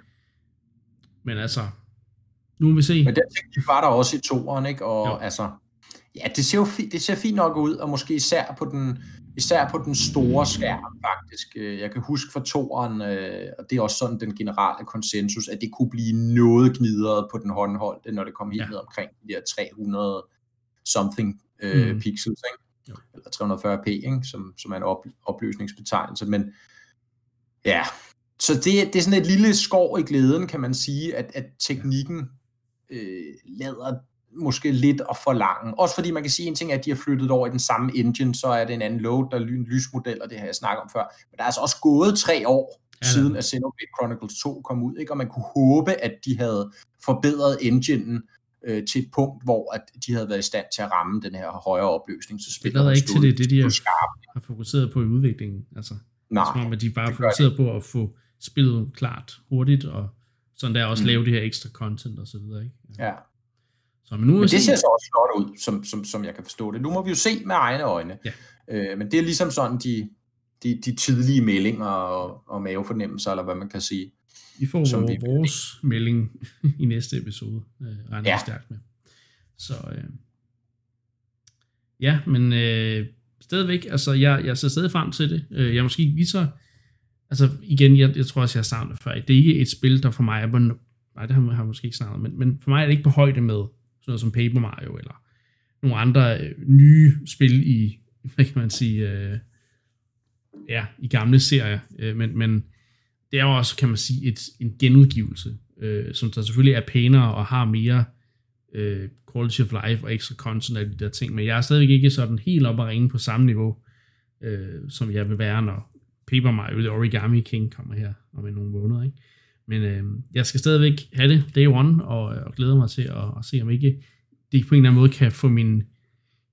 men altså, nu vil vi se. Men den teknik var der også i toeren, ikke? Og jo. altså, ja, det ser jo fi- det ser fint nok ud, og måske især på den, især på den store skærm, faktisk. Øh, jeg kan huske fra toeren, øh, og det er også sådan den generelle konsensus, at det kunne blive noget gnidret på den håndholdte, når det kom helt ja. ned omkring de der 300 something øh, mm. pixels, ikke? Jo. eller 340p, ikke? Som, som er en op, opløsningsbetegnelse, men ja, så det, det er sådan et lille skår i glæden, kan man sige, at, at teknikken øh, lader måske lidt at forlange. Også fordi man kan sige en ting, at de har flyttet over i den samme engine, så er det en anden load, der er en lysmodel, og det har jeg snakket om før. Men der er altså også gået tre år, ja. siden at Xenoblade Chronicles 2 kom ud, ikke? og man kunne håbe, at de havde forbedret enginen øh, til et punkt, hvor at de havde været i stand til at ramme den her højere opløsning. Så spiller det ikke til det, det de har, har fokuseret på i udviklingen. Altså, Nej, som om, at de bare fokuseret på at få spillet klart hurtigt, og sådan der også mm. lave det her ekstra content og så videre. Ikke? Ja. Så, men, nu men det se... ser så også flot ud, som, som, som jeg kan forstå det. Nu må vi jo se med egne øjne. Ja. Øh, men det er ligesom sådan de, de, de tidlige meldinger og, og mavefornemmelser, eller hvad man kan sige. Vi får som vores, vi... vores melding i næste episode, øh, regner ja. stærkt med. Så øh, ja, men øh, stadigvæk, altså jeg, jeg ser stadig frem til det. Øh, jeg måske lige så altså igen, jeg, jeg tror også, jeg har snakket før, det er ikke et spil, der for mig er på, nej, det har jeg måske ikke snakket, men, men for mig er det ikke på højde med sådan noget som Paper Mario, eller nogle andre øh, nye spil i, hvad kan man sige, øh, ja, i gamle serier, øh, men, men det er jo også, kan man sige, et, en genudgivelse, øh, som der selvfølgelig er pænere og har mere øh, quality of life og ekstra content af de der ting, men jeg er stadigvæk ikke sådan helt op at ringe på samme niveau, øh, som jeg vil være, når, Paper Mario The Origami King kommer her om nogle måneder. Ikke? Men øh, jeg skal stadigvæk have det day one, og, og glæder mig til at, at se, om ikke det på en eller anden måde kan få min,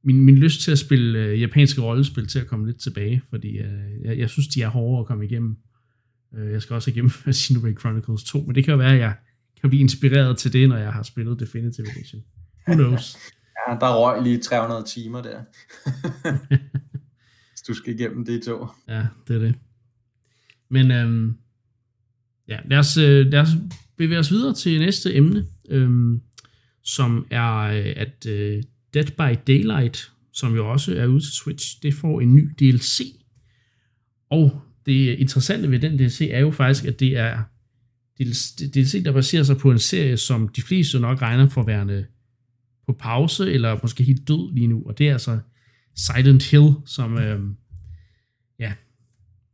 min, min lyst til at spille øh, japanske rollespil til at komme lidt tilbage, fordi øh, jeg, jeg synes, de er hårde at komme igennem. Øh, jeg skal også igennem Xenoblade Chronicles 2, men det kan jo være, at jeg kan blive inspireret til det, når jeg har spillet Definitive Edition. Who knows? ja, der røg lige 300 timer der. Hvis du skal igennem det to. Ja, det er det. Men øhm, ja, lad os, øh, lad os bevæge os videre til næste emne, øhm, som er, øh, at øh, Dead by Daylight, som jo også er ude til Switch, det får en ny DLC. Og det interessante ved den DLC er jo faktisk, at det er DLC, der baserer sig på en serie, som de fleste nok regner for værende på pause, eller måske helt død lige nu, og det er altså Silent Hill, som, øh,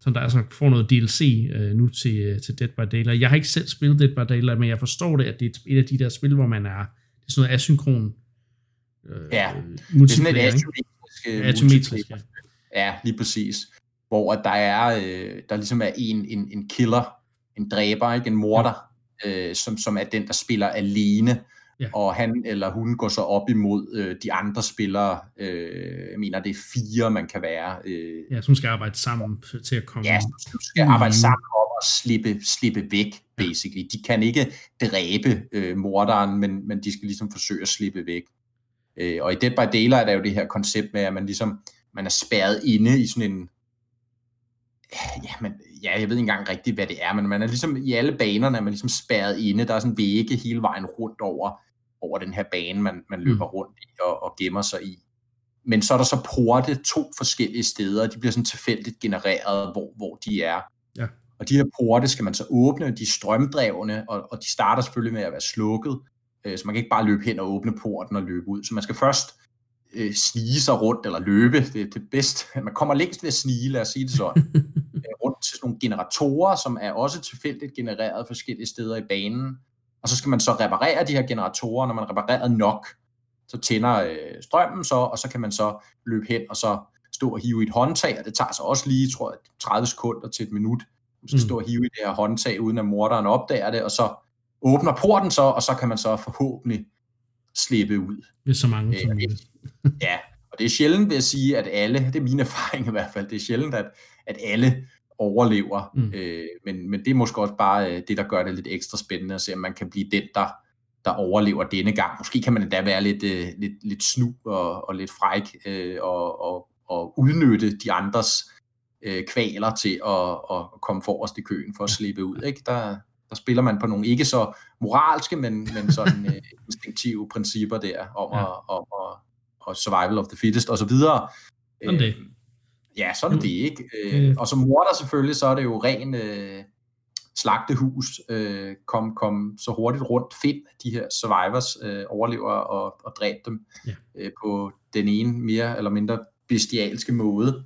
som der altså får noget DLC øh, nu til, øh, til Dead by Daylight. Jeg har ikke selv spillet Dead by Daylight, men jeg forstår det, at det er et af de der spil, hvor man er, det er sådan noget asynkron øh, ja, det er sådan et asymmetrisk, ja, asymmetrisk ja. ja, lige præcis. Hvor der er, øh, der ligesom er en, en, en killer, en dræber, ikke? en morder, ja. øh, som, som er den, der spiller alene, Ja. Og han eller hun går så op imod øh, de andre spillere. Øh, jeg mener, det er fire, man kan være. Øh, ja, som skal arbejde sammen til at komme... Ja, som skal arbejde sammen om at slippe, slippe væk, basically. De kan ikke dræbe øh, morderen, men, men de skal ligesom forsøge at slippe væk. Øh, og i Dead by Daylight er jo det her koncept med, at man ligesom man er spærret inde i sådan en ja, men, ja, jeg ved ikke engang rigtigt, hvad det er, men man er ligesom i alle banerne, er man ligesom spærret inde, der er sådan vægge hele vejen rundt over, over den her bane, man, man løber mm. rundt i og, og gemmer sig i. Men så er der så porte to forskellige steder, de bliver sådan tilfældigt genereret, hvor, hvor de er. Ja. Og de her porte skal man så åbne, de er strømdrevne, og, og de starter selvfølgelig med at være slukket, øh, så man kan ikke bare løbe hen og åbne porten og løbe ud. Så man skal først øh, snige sig rundt, eller løbe, det er det bedste. Man kommer længst ved at snige, lad os sige det sådan, øh, rundt til sådan nogle generatorer, som er også tilfældigt genereret forskellige steder i banen. Og så skal man så reparere de her generatorer, når man reparerer nok, så tænder øh, strømmen så, og så kan man så løbe hen og så stå og hive i et håndtag, og det tager så også lige, tror jeg, 30 sekunder til et minut. Man skal mm. stå og hive i det her håndtag, uden at morderen opdager det, og så åbner porten så, og så kan man så forhåbentlig slippe ud. Hvis så mange som muligt. ja, og det er sjældent, vil jeg sige, at alle, det er min erfaring i hvert fald, det er sjældent, at, at alle overlever, mm. øh, men, men det er måske også bare øh, det, der gør det lidt ekstra spændende at se, om man kan blive den, der, der overlever denne gang. Måske kan man endda være lidt, øh, lidt, lidt snu og, og lidt fræk øh, og, og, og udnytte de andres øh, kvaler til at, at komme forrest i køen for at slippe ud. Ikke? Der, der spiller man på nogle ikke så moralske, men, men sådan øh, instinktive principper der, om ja. at, om at, og survival of the fittest og så videre. Sådan det. Øh, ja, sådan mm. det, ikke? Øh, og som morder selvfølgelig, så er det jo ren øh, slagtehus, øh, kom, kom så hurtigt rundt, find de her survivors, øh, overlever og, og dræb dem ja. øh, på den ene mere eller mindre bestialske måde.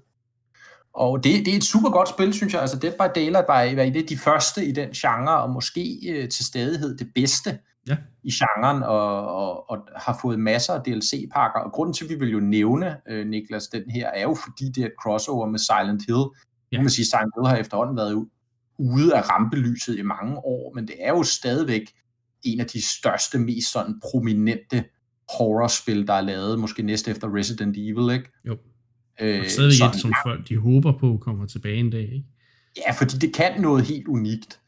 Og det, det er et super godt spil, synes jeg. Altså Dead by Daylight var, i det de første i den genre, og måske øh, til stadighed det bedste ja. i genren, og, og, og har fået masser af DLC-pakker. Og grunden til, at vi vil jo nævne, øh, Niklas, den her, er jo fordi det er et crossover med Silent Hill. Ja. Nu kan man sige, at Silent Hill har efterhånden været ude af rampelyset i mange år, men det er jo stadigvæk en af de største, mest sådan prominente horrorspil, der er lavet, måske næste efter Resident Evil, ikke? Jo. Øh, og stadigvæk et, som folk de håber på kommer tilbage en dag, ikke? Ja, fordi det kan noget helt unikt.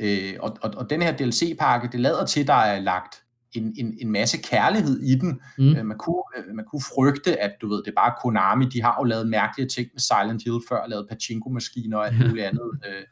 Øh, og, og, og den her DLC-pakke, det lader til, der er lagt en, en, en masse kærlighed i den. Mm. Øh, man, kunne, øh, man kunne frygte, at du ved, det er bare Konami, de har jo lavet mærkelige ting med Silent Hill før, lavet pachinko-maskiner og alt muligt andet øh,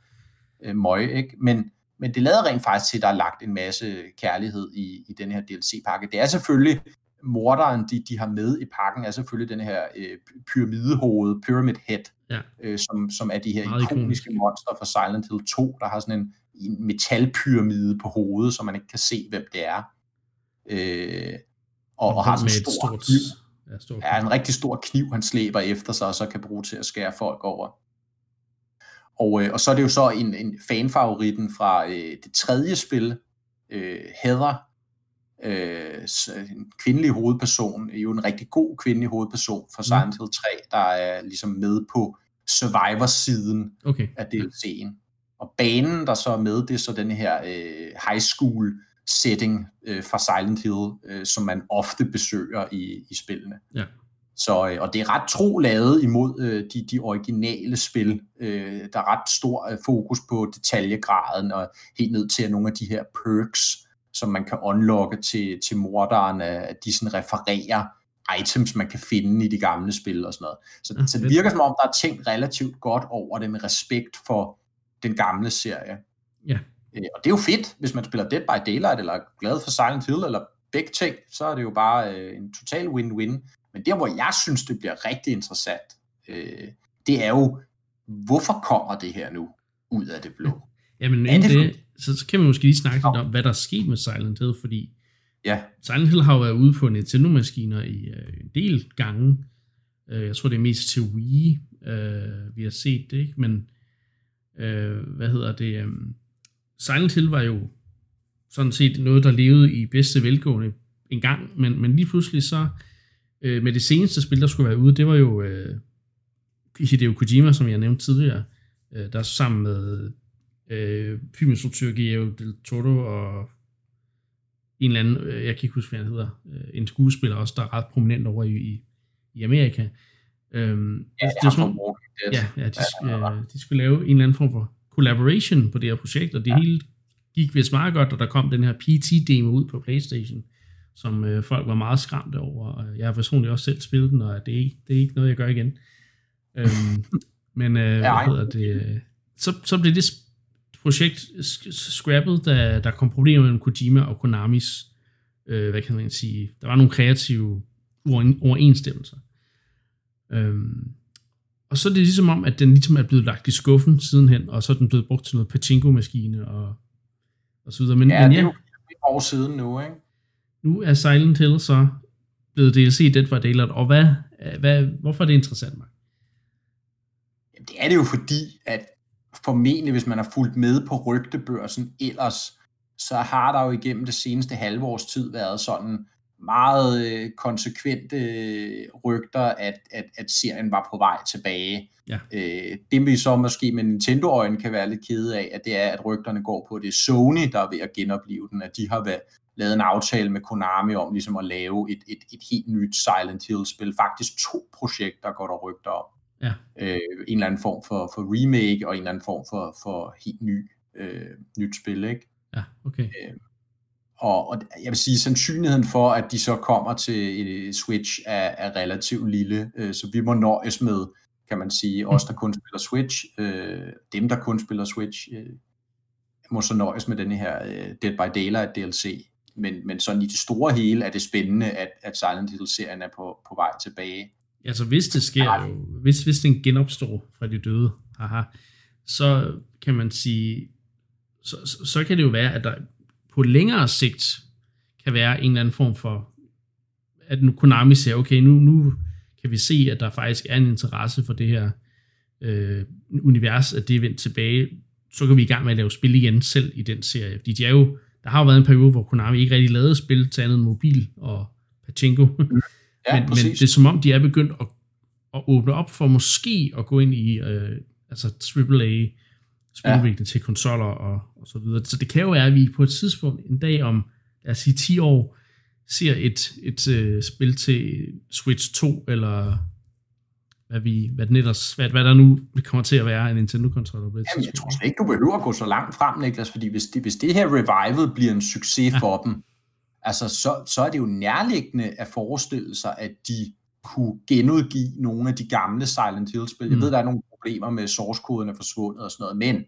øh, møg, ikke? Men, men det lader rent faktisk til, at der er lagt en masse kærlighed i, i den her DLC-pakke. Det er selvfølgelig morderen, de, de har med i pakken, er selvfølgelig den her øh, pyramidehoved, Pyramid Head, ja. øh, som, som er de her Meget ikoniske monster fra Silent Hill 2, der har sådan en, en metalpyramide på hovedet, så man ikke kan se, hvem det er. Øh, og, og har sådan en stor, stort, kniv. Ja, stor ja, en rigtig stor kniv, han slæber efter sig, og så kan bruge til at skære folk over. Og, øh, og så er det jo så en, en fanfavoritten fra øh, det tredje spil, øh, Heather, øh, en kvindelig hovedperson, jo en rigtig god kvindelig hovedperson fra mm. Silent Hill 3, der er ligesom med på Survivor-siden okay. af DLC'en. Og banen, der så er med, det er så den her øh, high school setting øh, fra Silent Hill, øh, som man ofte besøger i, i spillene. Ja. Så, øh, og det er ret tro lavet imod øh, de, de originale spil. Øh, der er ret stor øh, fokus på detaljegraden og helt ned til nogle af de her perks, som man kan unlocke til, til morderen, at de sådan refererer items, man kan finde i de gamle spil og sådan noget. Så, ja, så det virker som om, der er tænkt relativt godt over det med respekt for den gamle serie. Ja. Øh, og det er jo fedt, hvis man spiller Dead by Daylight, eller er glad for Silent Hill, eller begge ting, så er det jo bare øh, en total win-win. Men der, hvor jeg synes, det bliver rigtig interessant, øh, det er jo, hvorfor kommer det her nu ud af det blå? Jamen, er det, det så, så kan vi måske lige snakke lidt om, hvad der er sket med Silent Hill, fordi ja. Silent Hill har jo været ude på Nintendo-maskiner i øh, en del gange. Øh, jeg tror, det er mest til Wii, øh, vi har set det, ikke? Men øh, hvad hedder det? Øh, Silent Hill var jo sådan set noget, der levede i bedste velgående en gang, men, men lige pludselig så, øh, med det seneste spil, der skulle være ude, det var jo øh, Hideo Kojima, som jeg nævnte tidligere, øh, der sammen med øh, filminstruktør Guillermo del Toro og en eller anden, øh, jeg kan ikke huske, hvad han hedder, øh, en skuespiller også, der er ret prominent over i, i, i Amerika. Øhm, ja, det, det er som, ja, ja, de, ja, øh, de skulle lave en eller anden form for collaboration på det her projekt, og det ja. hele gik vist meget godt, og der kom den her PT-demo ud på Playstation, som øh, folk var meget skræmte over, og jeg har personligt også selv spillet den, og det er, ikke, det er ikke noget, jeg gør igen. Øhm, men øh, ja, hvad hedder det, så, så blev det projekt scrappet, da der kom problemer mellem Kojima og Konamis øh, hvad kan man sige, der var nogle kreative overensstemmelser. Øhm, og så er det ligesom om, at den ligesom er blevet lagt i skuffen sidenhen, og så er den blevet brugt til noget pachinko-maskine og, og så videre. Men, ja, men ja, det er jo år siden nu, ikke? Nu er Silent Hill så blevet DLC Dead by Daylight, og hvad, hvad, hvorfor er det interessant, Mark? Jamen, det er det jo fordi, at formentlig, hvis man har fulgt med på rygtebørsen ellers, så har der jo igennem det seneste halve års tid været sådan meget øh, konsekvente øh, rygter, at, at, at serien var på vej tilbage. Ja. Øh, det vi så måske med Nintendo-øjen kan være lidt kede af, at det er, at rygterne går på, at det er Sony, der er ved at genopleve den, at de har været, lavet en aftale med Konami om ligesom at lave et, et, et helt nyt Silent Hill-spil. Faktisk to projekter går der rygter om. Ja. Øh, en eller anden form for, for remake, og en eller anden form for, for helt ny, øh, nyt spil, ikke? Ja, okay. Øh, og, og jeg vil sige, sandsynligheden for, at de så kommer til et Switch er, er relativt lille, øh, så vi må nøjes med, kan man sige, os der kun spiller Switch, øh, dem der kun spiller Switch, øh, må så nøjes med denne her øh, Dead by Daylight DLC. Men, men sådan i det store hele er det spændende, at, at Silent Hill-serien er på, på vej tilbage. Altså hvis det sker jo, hvis, hvis den genopstår fra de døde, haha, så kan man sige, så, så, så kan det jo være, at der på længere sigt kan være en eller anden form for, at nu Konami siger, okay, nu, nu kan vi se, at der faktisk er en interesse for det her øh, univers, at det er vendt tilbage, så kan vi i gang med at lave spil igen selv i den serie. Fordi de er jo, der har jo været en periode, hvor Konami ikke rigtig lavede spil til andet end mobil og pachinko. Mm. Ja, men, men det er som om, de er begyndt at, at åbne op for måske at gå ind i øh, altså AAA spiludvikling ja. til konsoller og, og så videre. Så det kan jo være, at vi på et tidspunkt, en dag om, lad os sige 10 år, ser et, et uh, spil til Switch 2, eller hvad, vi, hvad, den ellers, hvad, hvad der nu kommer til at være en Nintendo-kontroller Jamen, jeg tror ikke, du behøver at gå så langt frem, Niklas, fordi hvis det, hvis det her revival bliver en succes ja. for dem, altså, så, så er det jo nærliggende at forestille sig, at de kunne genudgive nogle af de gamle Silent Hill-spil. Mm. Jeg ved, der er nogle problemer med source-koden er forsvundet og sådan noget, men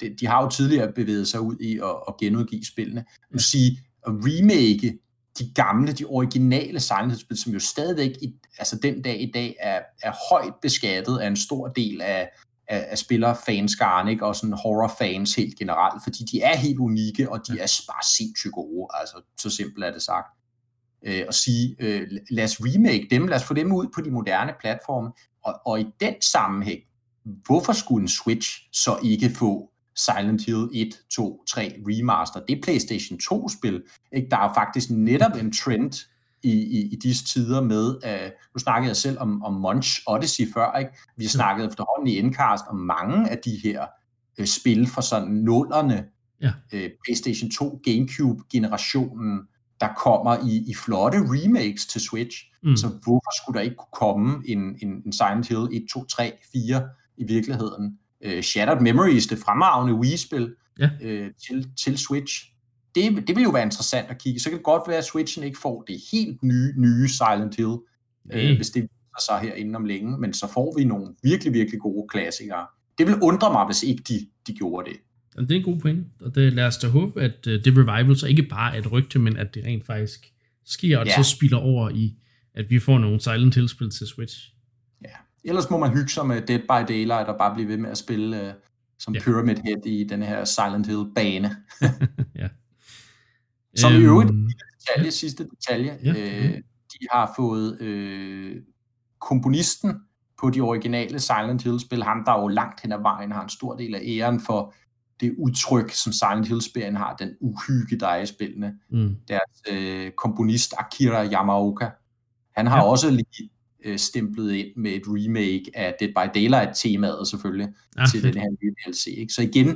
det, de har jo tidligere bevæget sig ud i at, at genudgive spillene. Nu sige, at remake de gamle, de originale Silent Hill-spil, som jo stadigvæk i, altså den dag i dag er, er højt beskattet af en stor del af, af, af spillerfanskaren, ikke? og sådan horror-fans helt generelt, fordi de er helt unikke, og de er bare sindssygt gode, altså så simpelt er det sagt. Øh, og sige, øh, lad os remake dem, lad os få dem ud på de moderne platforme, og, og i den sammenhæng, hvorfor skulle en Switch så ikke få Silent Hill 1, 2, 3 remaster? Det er PlayStation 2-spil. Ikke? Der er faktisk netop en trend i, i, i disse tider med, uh, nu snakkede jeg selv om, om Munch Odyssey før, ikke? vi har snakket efterhånden i Endcast om mange af de her uh, spil fra sådan nullerne, ja. uh, PlayStation 2, Gamecube-generationen, der kommer i, i flotte remakes til Switch. Mm. Så hvorfor skulle der ikke kunne komme en, en, en Silent Hill 1, 2, 3, 4 i virkeligheden? Uh, Shattered Memories, det fremragende Wii-spil ja. uh, til, til Switch. Det, det vil jo være interessant at kigge. Så kan det godt være, at Switchen ikke får det helt nye, nye Silent Hill, mm. uh, hvis det viser sig her inden om længe. Men så får vi nogle virkelig, virkelig gode klassikere. Det vil undre mig, hvis ikke de, de gjorde det. Jamen, det er en god point, og det, lad os da håbe, at uh, det revival så ikke bare er et rygte, men at det rent faktisk sker, og ja. så spiller over i, at vi får nogle Silent Hill-spil til Switch. Ja, ellers må man hygge sig med Dead by Daylight og bare blive ved med at spille uh, som ja. Pyramid Head i den her Silent Hill-bane. ja. Som i øvrigt, um, detalje, sidste detalje, ja. øh, de har fået øh, komponisten på de originale Silent Hill-spil, ham der jo langt hen ad vejen har en stor del af æren for det udtryk, som Silent Hill-serien har, den uhygge, der er i spillene. Mm. Deres øh, komponist Akira Yamaoka, han har ja. også lige øh, stemplet ind med et remake af Dead by Daylight-temaet selvfølgelig, ja, til fedt. den her nye DLC. Ikke? Så igen,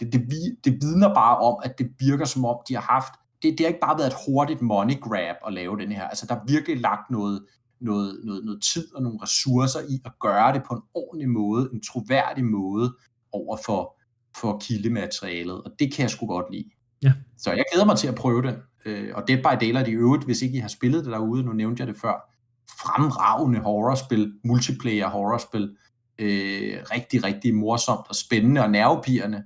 det, det, det vidner bare om, at det virker som om, de har haft, det, det har ikke bare været et hurtigt money grab at lave den her, altså der er virkelig lagt noget, noget, noget, noget tid og nogle ressourcer i at gøre det på en ordentlig måde, en troværdig måde over for for kildematerialet, og det kan jeg sgu godt lide. Ja. Så jeg glæder mig til at prøve den. Øh, og Dead by Daylight i øvrigt, hvis ikke I har spillet det derude, nu nævnte jeg det før, fremragende horrorspil, multiplayer horrorspil, øh, rigtig, rigtig morsomt og spændende og nervepirrende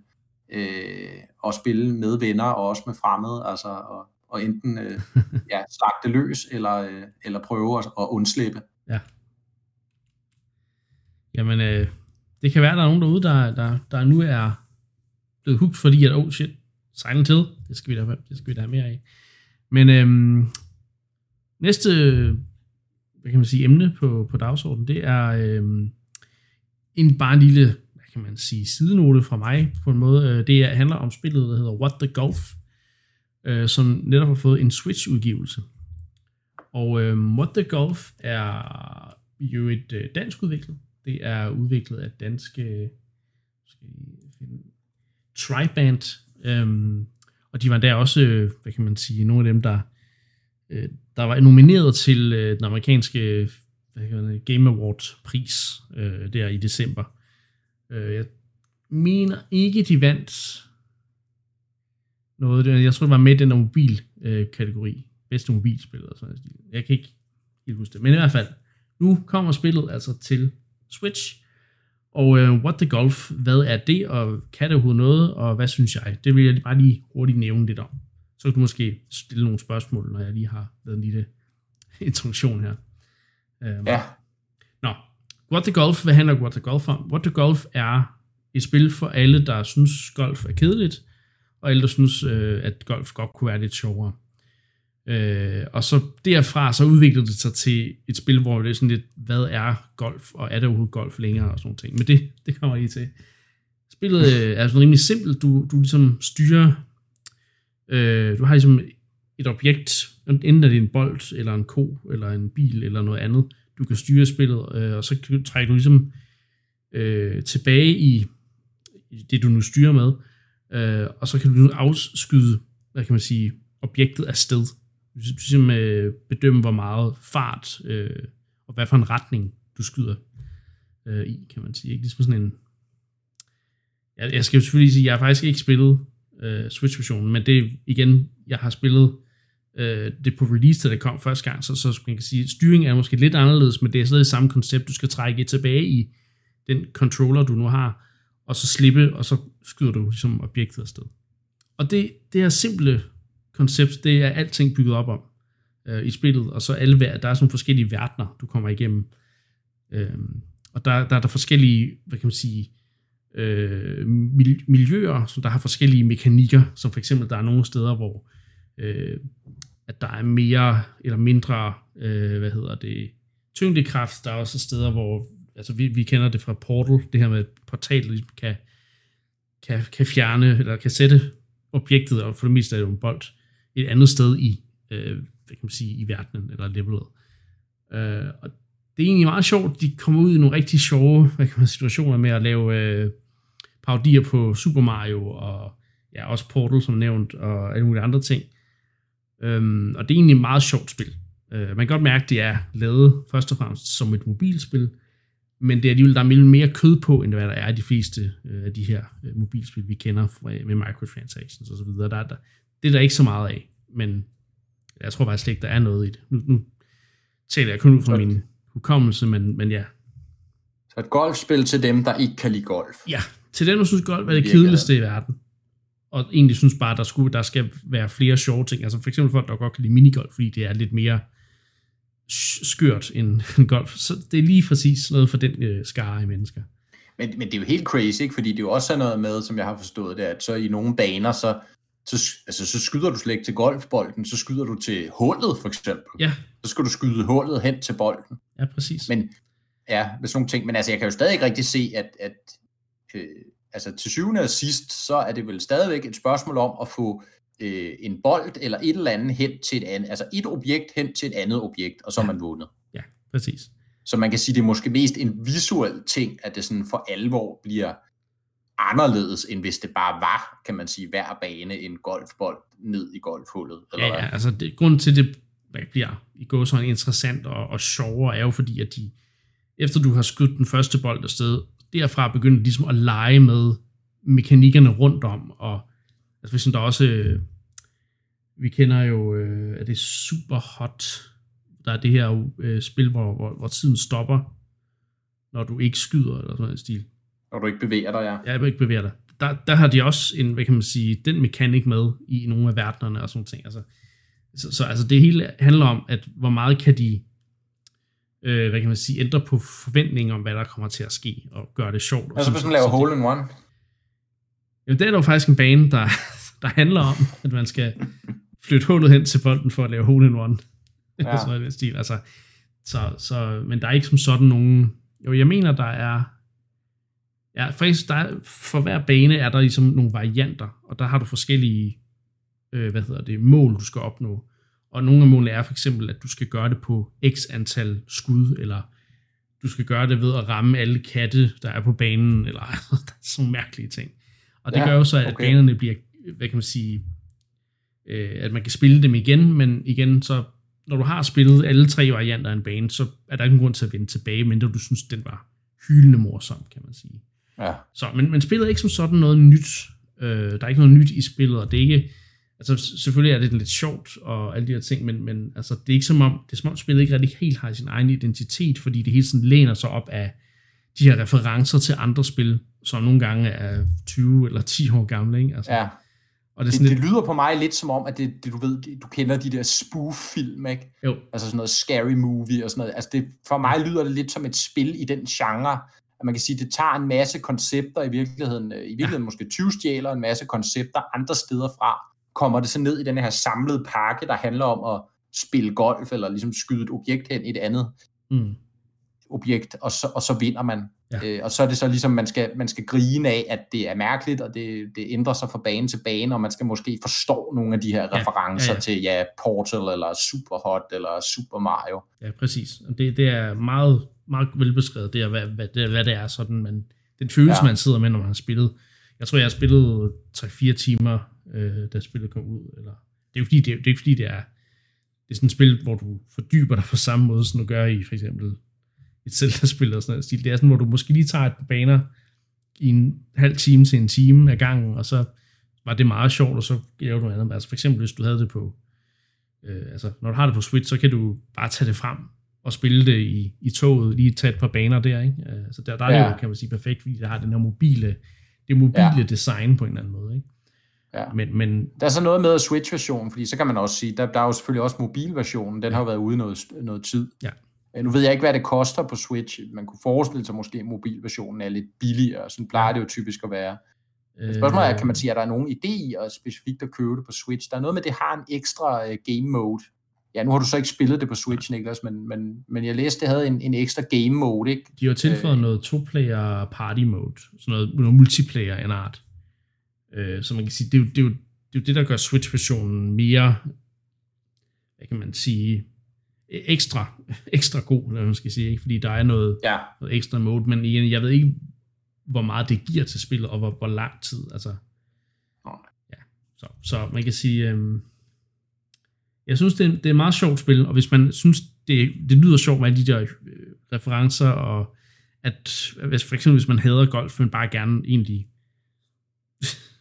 øh, at spille med venner og også med fremmede, altså og, og enten øh, ja, slagte løs, eller, øh, eller prøve at, at undslippe. Ja. Jamen, øh, det kan være, at der er nogen derude, der, der, der nu er blevet hugt, fordi at, oh shit, Silent Hill, det skal vi da, det skal vi da have mere af. Men øhm, næste hvad kan man sige, emne på, på dagsordenen, det er øhm, en bare en lille, kan man sige, sidenote fra mig på en måde. Øh, det handler om spillet, der hedder What the Golf, øh, som netop har fået en Switch-udgivelse. Og øh, What the Golf er jo et øh, dansk udviklet. Det er udviklet af danske skal finde, Triband, øhm, og de var der også, øh, hvad kan man sige, nogle af dem, der, øh, der var nomineret til øh, den amerikanske hvad kan man, Game Awards pris øh, der i december. Øh, jeg mener ikke, de vandt noget. Jeg tror, det var med i den mobil øh, kategori. Bedste mobilspil eller sådan noget. Jeg kan ikke helt huske det. Men i hvert fald, nu kommer spillet altså til Switch. Og uh, What the Golf, hvad er det, og kan det overhovedet noget, og hvad synes jeg? Det vil jeg bare lige hurtigt nævne lidt om. Så kan du måske stille nogle spørgsmål, når jeg lige har lavet en lille introduktion her. Um, ja. Nå, What the Golf, hvad handler What the Golf om? What the Golf er et spil for alle, der synes, golf er kedeligt, og alle, der synes, øh, at golf godt kunne være lidt sjovere. Øh, og så derfra så udviklede det sig til et spil, hvor det er sådan lidt, hvad er golf, og er det overhovedet golf længere, og sådan noget ting. Men det, det kommer lige til. Spillet øh, er sådan rimelig simpelt. Du, du ligesom styrer, øh, du har ligesom et objekt, enten er det en bold, eller en ko, eller en bil, eller noget andet. Du kan styre spillet, øh, og så trækker du ligesom øh, tilbage i, i det, du nu styrer med, øh, og så kan du nu afskyde, hvad kan man sige, objektet afsted. Du kan ligesom, øh, bedømme, hvor meget fart øh, og hvad for en retning du skyder øh, i, kan man sige. Ikke? Ligesom sådan en... Jeg, jeg skal jo selvfølgelig sige, at jeg har faktisk ikke spillet øh, Switch-versionen, men det igen, jeg har spillet øh, det på release, da det kom første gang, så, så man kan sige, at styringen er måske lidt anderledes, men det er stadig samme koncept. Du skal trække tilbage i den controller, du nu har, og så slippe, og så skyder du ligesom objektet afsted. Og det, det her simple koncept, det er alting bygget op om øh, i spillet, og så alle, der er sådan nogle forskellige verdener, du kommer igennem. Øh, og der, der er der forskellige, hvad kan man sige, øh, miljøer, som der har forskellige mekanikker, som for eksempel, der er nogle steder, hvor øh, øh, at der er mere eller mindre, øh, hvad hedder det, tyngdekraft. Der er også steder, hvor, altså vi, vi kender det fra Portal, det her med, at ligesom kan, kan, kan fjerne, eller kan sætte objektet, og for det meste er det jo en bold, et andet sted i, øh, hvad kan man sige, i verdenen, eller levelet. Øh, og det er egentlig meget sjovt, de kommer ud i nogle rigtig sjove hvad kan man, situationer med at lave øh, parodier på Super Mario, og ja, også Portal, som nævnt, og alle mulige andre ting. Øhm, og det er egentlig et meget sjovt spil. Øh, man kan godt mærke, at det er lavet først og fremmest som et mobilspil, men det er alligevel, der er mere kød på, end hvad der er i de fleste øh, af de her øh, mobilspil, vi kender med microtransactions osv. Der, der, det er der ikke så meget af, men jeg tror faktisk ikke, der er noget i det. Nu, nu taler jeg kun ud fra min hukommelse, men, men ja. Så et golfspil til dem, der ikke kan lide golf. Ja, til dem, der synes golf er det kedeligste i verden. Og egentlig synes bare, der, skulle, der skal være flere sjove ting. Altså for eksempel folk, der godt kan lide minigolf, fordi det er lidt mere skørt end golf. Så det er lige præcis noget for den øh, skare af mennesker. Men, men det er jo helt crazy, ikke? fordi det er jo også noget med, som jeg har forstået det, at så i nogle baner, så så, altså, så skyder du slet ikke til golfbolden, så skyder du til hullet for eksempel. Ja. Så skal du skyde hullet hen til bolden. Ja, præcis. Men ja, med sådan nogle ting. Men altså, jeg kan jo stadig ikke rigtig se, at, at øh, altså, til syvende og sidst, så er det vel stadigvæk et spørgsmål om at få øh, en bold eller et eller andet hen til et andet, altså et objekt hen til et andet objekt, og så ja. man vundet. Ja, præcis. Så man kan sige, det er måske mest en visuel ting, at det sådan for alvor bliver anderledes, end hvis det bare var, kan man sige, hver bane en golfbold ned i golfhullet. Eller ja, ja, altså det, grunden til, det bliver i går sådan interessant og, og sjovere, er jo fordi, at de, efter du har skudt den første bold afsted, derfra begynder de ligesom at lege med mekanikkerne rundt om, og altså hvis der også, øh, vi kender jo, øh, at det er super hot, der er det her øh, spil, hvor, hvor, hvor tiden stopper, når du ikke skyder, eller sådan en stil. Når du ikke bevæger dig, ja. Ja, du ikke bevæger dig. Der, der har de også en, hvad kan man sige, den mekanik med i nogle af verdenerne og sådan ting. Altså, Så, så altså det hele handler om, at hvor meget kan de, øh, hvad kan man sige, ændre på forventninger om, hvad der kommer til at ske, og gøre det sjovt. Altså hvis man laver hole in one? Jo, det er jo faktisk en bane, der, der handler om, at man skal flytte hullet hen til bolden for at lave hole in one. Ja. sådan noget stil. Altså, så, så, men der er ikke som sådan nogen... Jo, jeg mener, der er... Ja, faktisk, der er, for hver bane er der ligesom nogle varianter, og der har du forskellige øh, hvad hedder det, mål, du skal opnå. Og nogle af målene er for eksempel, at du skal gøre det på x antal skud, eller du skal gøre det ved at ramme alle katte, der er på banen, eller sådan mærkelige ting. Og det ja, gør jo så, at okay. banerne bliver, hvad kan man sige, øh, at man kan spille dem igen, men igen, så når du har spillet alle tre varianter af en bane, så er der ikke nogen grund til at vende tilbage, mindre du synes, den var hyldende morsom, kan man sige. Ja. Så, men, men spillet er ikke som sådan noget nyt. Øh, der er ikke noget nyt i spillet, og det er ikke, altså selvfølgelig er det lidt sjovt og alle de her ting, men, men altså, det er ikke som om, det er som om spillet ikke rigtig helt har sin egen identitet, fordi det hele tiden læner sig op af de her referencer til andre spil, som nogle gange er 20 eller 10 år gamle, ikke? Altså, ja. Og det, det, det lyder på mig lidt som om, at det, det, du ved, du kender de der spoof-film, ikke? Jo. Altså sådan noget scary movie og sådan noget. Altså det, for mig lyder det lidt som et spil i den genre, at man kan sige, at det tager en masse koncepter i virkeligheden, øh, i virkeligheden ja. måske 20 stjæler en masse koncepter andre steder fra, kommer det så ned i den her samlede pakke, der handler om at spille golf, eller ligesom skyde et objekt hen i et andet mm. objekt, og så, og så vinder man. Ja. Øh, og så er det så ligesom, man skal, man skal grine af, at det er mærkeligt, og det, det ændrer sig fra bane til bane, og man skal måske forstå nogle af de her ja. referencer ja, ja. til ja, Portal, eller Superhot, eller Super Mario. Ja, præcis. Det, det er meget, meget velbeskrevet, det er, hvad, hvad, det, hvad det er sådan, men den følelse, ja. man sidder med, når man har spillet. Jeg tror, jeg har spillet 3-4 timer, øh, da spillet kom ud. Eller, det er jo fordi, det er, det er fordi, det er, det er sådan et spil, hvor du fordyber dig på samme måde, som du gør i for eksempel et Zelda-spil og sådan noget stil. Det er sådan, hvor du måske lige tager et par baner i en halv time til en time af gangen, og så var det meget sjovt, og så laver du noget andet. Altså for eksempel, hvis du havde det på, øh, altså når du har det på Switch, så kan du bare tage det frem og spille det i, i toget, lige tage et par baner der, ikke? Øh, så der, der er ja. det jo, kan man sige, perfekt, fordi det har den her mobile, det mobile ja. design på en eller anden måde, ikke? Ja. Men, men, der er så noget med Switch-versionen, fordi så kan man også sige, der, der er jo selvfølgelig også mobilversionen, den ja. har jo været ude noget, noget tid. Ja. Nu ved jeg ikke, hvad det koster på Switch. Man kunne forestille sig måske, at mobilversionen er lidt billigere. Sådan plejer det jo typisk at være. Øh, Spørgsmålet er, kan man sige, at der er nogen idé i at specifikt at købe det på Switch? Der er noget med, at det har en ekstra uh, game mode. Ja, nu har du så ikke spillet det på Switch, Niklas, men, men, men jeg læste, det havde en, en ekstra game mode, ikke? De har tilføjet øh, noget to-player party mode, sådan noget, noget multiplayer en art. Øh, så man kan sige, det er, jo, det, er jo, det er jo det, der gør Switch-versionen mere, hvad kan man sige, ekstra, ekstra god, eller man skal sige, ikke? fordi der er noget, ja. noget ekstra mode, men igen, jeg ved ikke, hvor meget det giver til spillet, og hvor, hvor lang tid, altså, ja, så, så man kan sige, øhm, jeg synes, det er, det er et meget sjovt spil, og hvis man synes, det, det lyder sjovt med alle de der øh, referencer, og at hvis, for eksempel hvis man hader golf, men bare gerne egentlig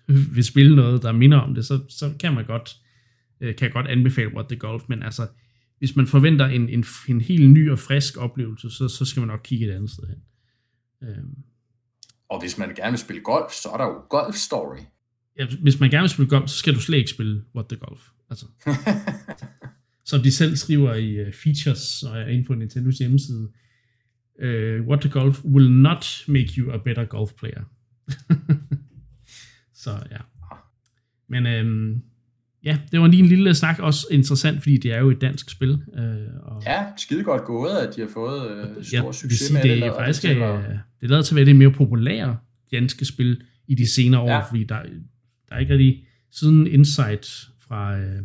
vil spille noget, der minder om det, så, så kan man godt, øh, kan jeg godt anbefale What the Golf, men altså, hvis man forventer en, en, en helt ny og frisk oplevelse, så, så skal man nok kigge et andet sted hen. Øhm. Og hvis man gerne vil spille golf, så er der jo Golf Story. Ja, hvis man gerne vil spille golf, så skal du slet ikke spille What the Golf. Altså. Som de selv skriver i uh, features, og er inde på Nintendos hjemmeside, uh, What the Golf will not make you a better golf player. så ja. Men øhm, ja, det var lige en lille snak, også interessant, fordi det er jo et dansk spil. Øh, og ja, skide godt gået, at de har fået øh, stor ja, succes sige, med det. Det er faktisk det, er, det er lavet til at være det mere populære danske spil i de senere år, ja. fordi der, der er ikke rigtig, siden Insight fra, øh,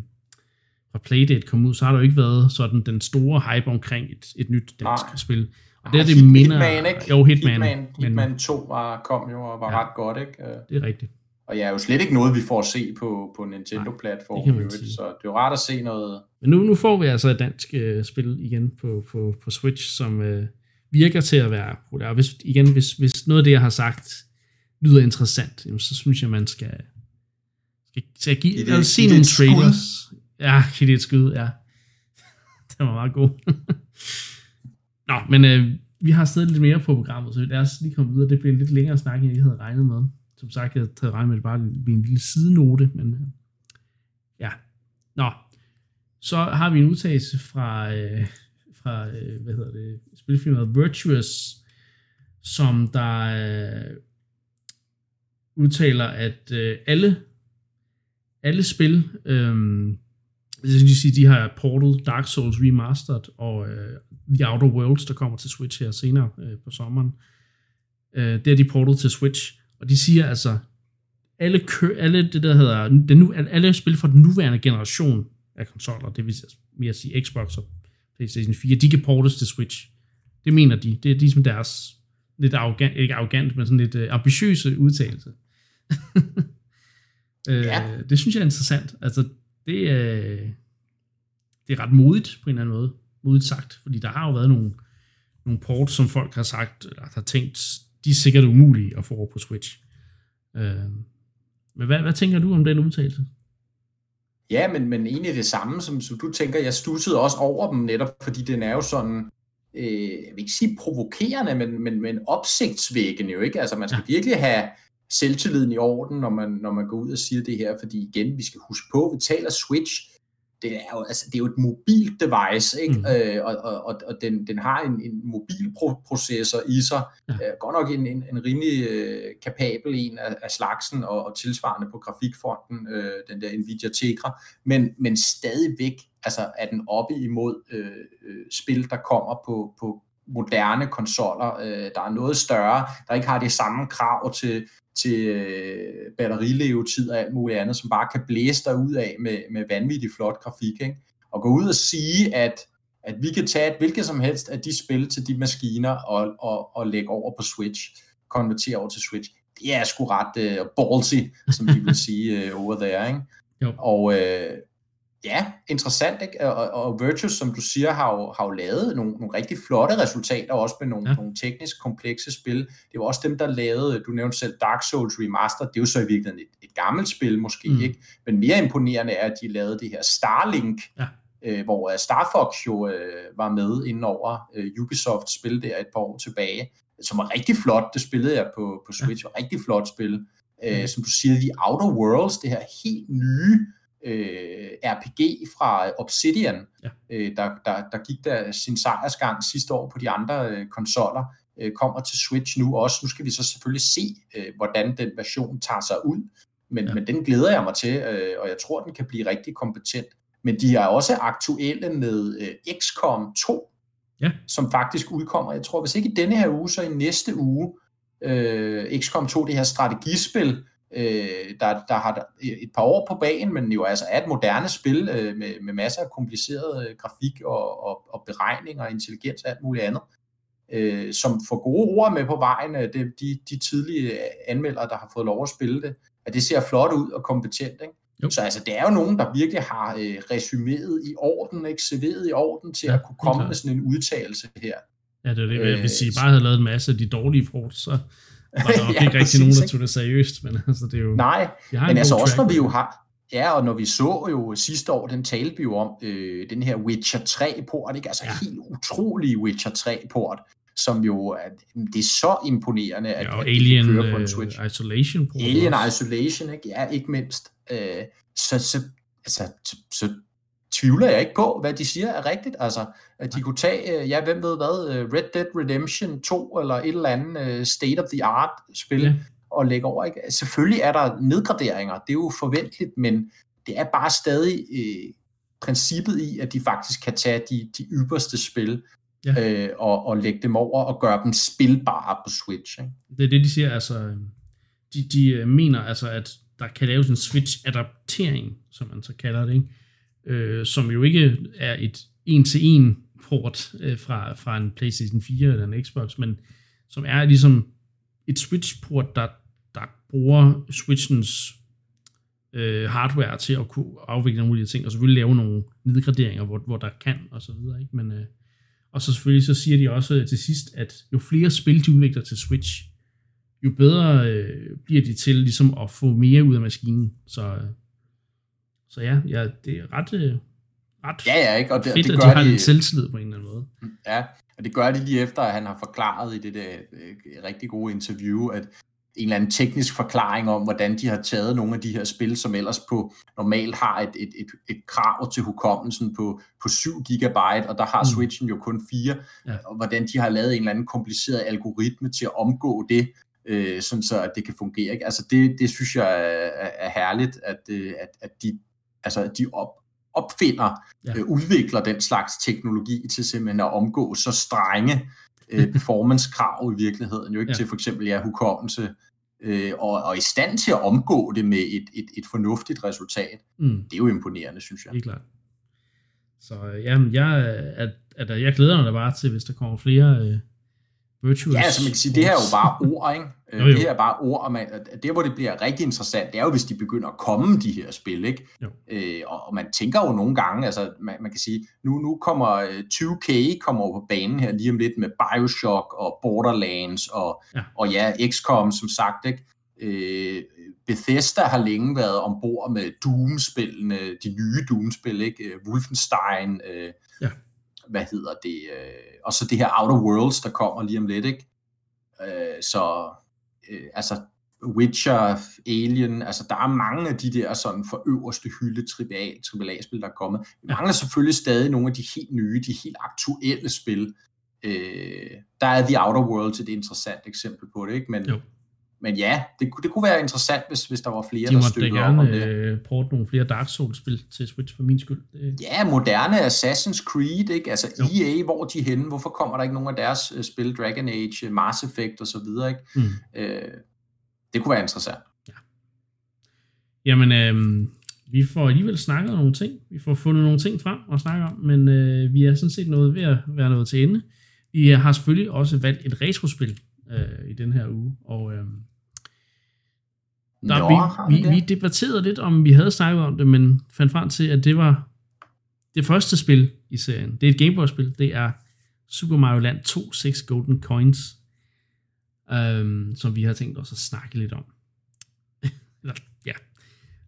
fra Playdate kom ud, så har der jo ikke været sådan den store hype omkring et, et nyt dansk Nej. spil. Og det er det minder... Hitman, ikke? Jo, Hitman. Hitman, Hitman men, 2 var, kom jo og var ja, ret godt, ikke? Det er rigtigt. Og ja, er jo slet ikke noget, vi får at se på, på Nintendo-platformen. Så det er jo rart at se noget... Men nu, nu får vi altså et dansk uh, spil igen på, på, på Switch, som uh, virker til at være populært. Hvis, igen, hvis, hvis noget af det, jeg har sagt, lyder interessant, jamen, så synes jeg, man skal, skal, skal give, det, altså, se nogle trailers. Skud. Ja, give det et skud, ja. det var meget god. Nå, men uh, vi har stadig lidt mere på programmet, så lad os lige komme videre. Det bliver en lidt længere snak, end jeg havde regnet med som sagt, jeg havde regnet med, at det bare blive en lille sidenote, men øh, ja. Nå, så har vi en udtalelse fra, øh, fra øh, hvad hedder det, spilfirmaet Virtuous, som der øh, udtaler, at øh, alle, alle spil, øh, det vil sige, de har portet Dark Souls Remastered og øh, The Outer Worlds, der kommer til Switch her senere øh, på sommeren. Øh, det er de portet til Switch, og de siger altså, alle, kø, alle det der hedder, den nu, alle spil fra den nuværende generation af konsoller, det vil mere sige Xbox og PlayStation 4, de kan portes til Switch. Det mener de. Det er ligesom deres lidt arrogant, ikke arrogant, men sådan lidt uh, ambitiøse udtalelse. øh, ja. Det synes jeg er interessant. Altså, det, uh, det er ret modigt på en eller anden måde. Modigt sagt, fordi der har jo været nogle, nogle ports, som folk har sagt, eller har tænkt, de er sikkert umulige at få over på Switch. Uh, men hvad, hvad tænker du om den udtalelse? Ja, men, men egentlig det samme, som, som du tænker. Jeg stussede også over dem netop, fordi den er jo sådan, øh, jeg vil ikke sige provokerende, men, men, men opsigtsvækkende jo ikke. Altså man skal ja. virkelig have selvtilliden i orden, når man, når man går ud og siger det her, fordi igen, vi skal huske på, vi taler Switch, det er jo, altså, det er jo et mobilt device, ikke? Mm. Øh, og, og, og den, den har en, en mobil processor i sig, ja. øh, godt nok en, en, en rimelig øh, kapabel en af, af slagsen, og, og tilsvarende på grafikfronten, øh, den der Nvidia Tegra, men, men stadigvæk altså, er den oppe imod øh, øh, spil, der kommer på, på moderne konsoller, øh, der er noget større, der ikke har det samme krav til til øh, batterilevetid og alt muligt andet, som bare kan blæse dig ud af med, med vanvittig flot grafik. Ikke? Og gå ud og sige, at, at vi kan tage et hvilket som helst af de spil til de maskiner og, og, og lægge over på Switch, konvertere over til Switch. Det er sgu ret uh, ballsy, som de vil sige uh, over there. Ikke? Jo. Og, uh, ja, interessant, ikke? Og, og Virtus, som du siger, har jo, har jo lavet nogle, nogle rigtig flotte resultater, også med nogle, ja. nogle teknisk komplekse spil. Det var også dem, der lavede, du nævnte selv Dark Souls Remastered, det er jo så i virkeligheden et, et gammelt spil måske, mm. ikke? Men mere imponerende er, at de lavede det her Starlink, ja. øh, hvor uh, Star Fox jo øh, var med inden over øh, Ubisoft spil der et par år tilbage, som var rigtig flot. Det spillede jeg på, på Switch, ja. var rigtig flot spil. Øh, mm. Som du siger, The Outer Worlds, det her helt nye øh, RPG fra Obsidian, ja. øh, der, der, der gik der sin sejrsgang sidste år på de andre øh, konsoller, øh, kommer til Switch nu også. Nu skal vi så selvfølgelig se, øh, hvordan den version tager sig ud, men, ja. men den glæder jeg mig til, øh, og jeg tror, den kan blive rigtig kompetent. Men de er også aktuelle med øh, XCOM 2, ja. som faktisk udkommer, jeg tror, hvis ikke i denne her uge, så i næste uge, øh, XCOM 2, det her strategispil, øh, der, der har et par år på banen, men jo altså er et moderne spil øh, med, med masser af kompliceret øh, grafik og, og, og beregning og intelligens og alt muligt andet, øh, som får gode ord med på vejen, øh, det, de, de tidlige anmeldere, der har fået lov at spille det, at det ser flot ud og kompetent, ikke? Jo. Så altså, det er jo nogen, der virkelig har øh, resuméet i orden, ikke? serveret i orden til ja, at kunne komme med sådan en udtalelse her. Ja, det er det. Øh, Hvis I bare havde lavet en masse af de dårlige ports, så var der ja, ikke rigtig nogen, der tog det seriøst, men altså, det er jo... Nej, men altså også når vi jo har... Ja, og når vi så jo sidste år, den talte vi jo om, øh, den her Witcher 3-port, ikke? altså ja. helt utrolig Witcher 3-port, som jo er, det er så imponerende, at, ja, og at Alien kører på en Switch. Uh, Isolation port Alien også. Isolation, ikke? ja, ikke mindst. Øh, så, så, altså, så, så tvivler jeg ikke på, hvad de siger er rigtigt. Altså, at de kunne tage, øh, ja, hvem ved hvad, øh, Red Dead Redemption 2 eller et eller andet øh, state of the art spil ja. og lægge over. Ikke? Selvfølgelig er der nedgraderinger, det er jo forventeligt, men det er bare stadig øh, princippet i, at de faktisk kan tage de, de ypperste spil ja. øh, og, og lægge dem over og gøre dem spilbare på Switch. Ikke? Det er det, de siger, altså, de, de mener altså, at der kan laves en Switch-adaptering, som man så kalder det, ikke? Øh, som jo ikke er et en-til-en port øh, fra, fra en PlayStation 4 eller en Xbox, men som er ligesom et Switch-port, der, der bruger Switchens øh, hardware til at kunne afvikle nogle mulige ting, og selvfølgelig lave nogle nedgraderinger, hvor, hvor der kan, og så videre. Ikke? Men, øh, og så selvfølgelig så siger de også øh, til sidst, at jo flere spil de udvikler til Switch, jo bedre øh, bliver de til ligesom at få mere ud af maskinen. Så, øh, så ja, ja det er ret, øh, ret ja, ja, ikke? Og det, fedt, det gør at de har de, lidt selvtillid på en eller anden måde. Ja, og det gør de lige efter, at han har forklaret i det der øh, rigtig gode interview, at en eller anden teknisk forklaring om, hvordan de har taget nogle af de her spil, som ellers på normalt har et, et, et, et krav til hukommelsen på, på 7 gigabyte, og der har mm. Switchen jo kun 4, ja. og hvordan de har lavet en eller anden kompliceret algoritme til at omgå det, øh, sådan så at det kan fungere. Ikke? Altså det, det synes jeg er, er herligt, at, øh, at, at de, altså de op, opfinder, ja. øh, udvikler den slags teknologi til simpelthen at omgå så strenge øh, performance-krav i virkeligheden, jo ikke ja. til for eksempel ja, hukommelse, øh, og, og i stand til at omgå det med et, et, et fornuftigt resultat. Mm. Det er jo imponerende, synes jeg. Helt klart. Så øh, jamen, jeg, at, at, jeg glæder mig da bare til, hvis der kommer flere øh, virtual Ja, altså man kan sige, det her er jo bare ord, ikke? jo, jo. Det her er bare ord, og man, det hvor det bliver rigtig interessant, det er jo, hvis de begynder at komme, de her spil, ikke? Jo. Øh, og, og man tænker jo nogle gange, altså man, man kan sige, nu, nu kommer 2K øh, kommer over på banen her lige om lidt med Bioshock og Borderlands og ja, og ja XCOM som sagt, ikke? Øh, Bethesda har længe været ombord med Doom-spillene, de nye Doom-spil, ikke? Øh, Wolfenstein, øh, ja. Hvad hedder det, øh, og så det her Outer Worlds, der kommer lige om lidt, ikke? Øh, så øh, altså Witcher, Alien, altså der er mange af de der sådan for øverste hylde AAA, AAA-spil, der er kommet. Vi mangler selvfølgelig stadig nogle af de helt nye, de helt aktuelle spil. Øh, der er The Outer Worlds et interessant eksempel på det, ikke? Men, jo men ja, det, det kunne være interessant, hvis, hvis der var flere, De der støttede op om det. Øh, porte nogle flere Dark Souls-spil til Switch for min skyld. Ja, moderne Assassin's Creed, ikke? Altså jo. EA, hvor de henne? Hvorfor kommer der ikke nogen af deres uh, spil, Dragon Age, Mass Effect og så videre, ikke? Mm. Øh, det kunne være interessant. Ja. Jamen, øh, vi får alligevel snakket om nogle ting. Vi får fundet nogle ting frem at snakke om, men øh, vi er sådan set noget ved at være noget til ende. Vi har selvfølgelig også valgt et retrospil øh, i den her uge, og øh, der, Nå, vi, vi, vi debatterede lidt, om vi havde snakket om det, men fandt frem til, at det var det første spil i serien. Det er et Gameboy-spil. Det er Super Mario Land 2 6 Golden Coins, øhm, som vi har tænkt os at snakke lidt om. ja.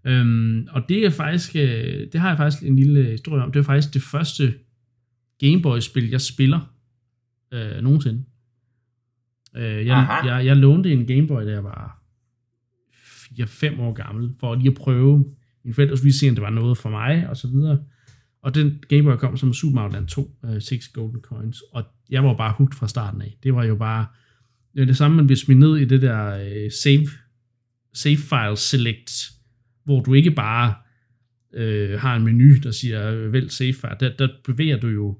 Øhm, og det er faktisk, øh, det har jeg faktisk en lille historie om. Det er faktisk det første Gameboy-spil, jeg spiller øh, nogensinde. Øh, jeg, jeg, jeg lånte en Gameboy, da jeg var 4-5 år gammel, for lige at prøve. Mine forældre skulle lige se, om det var noget for mig, og så videre. Og den Gameboy kom som Super Mario Land 2, uh, 6 Golden Coins, og jeg var bare hooked fra starten af. Det var jo bare det, det samme, man bliver smidt ned i det der uh, save, save file select, hvor du ikke bare uh, har en menu, der siger, vælg save file. Der, der bevæger du jo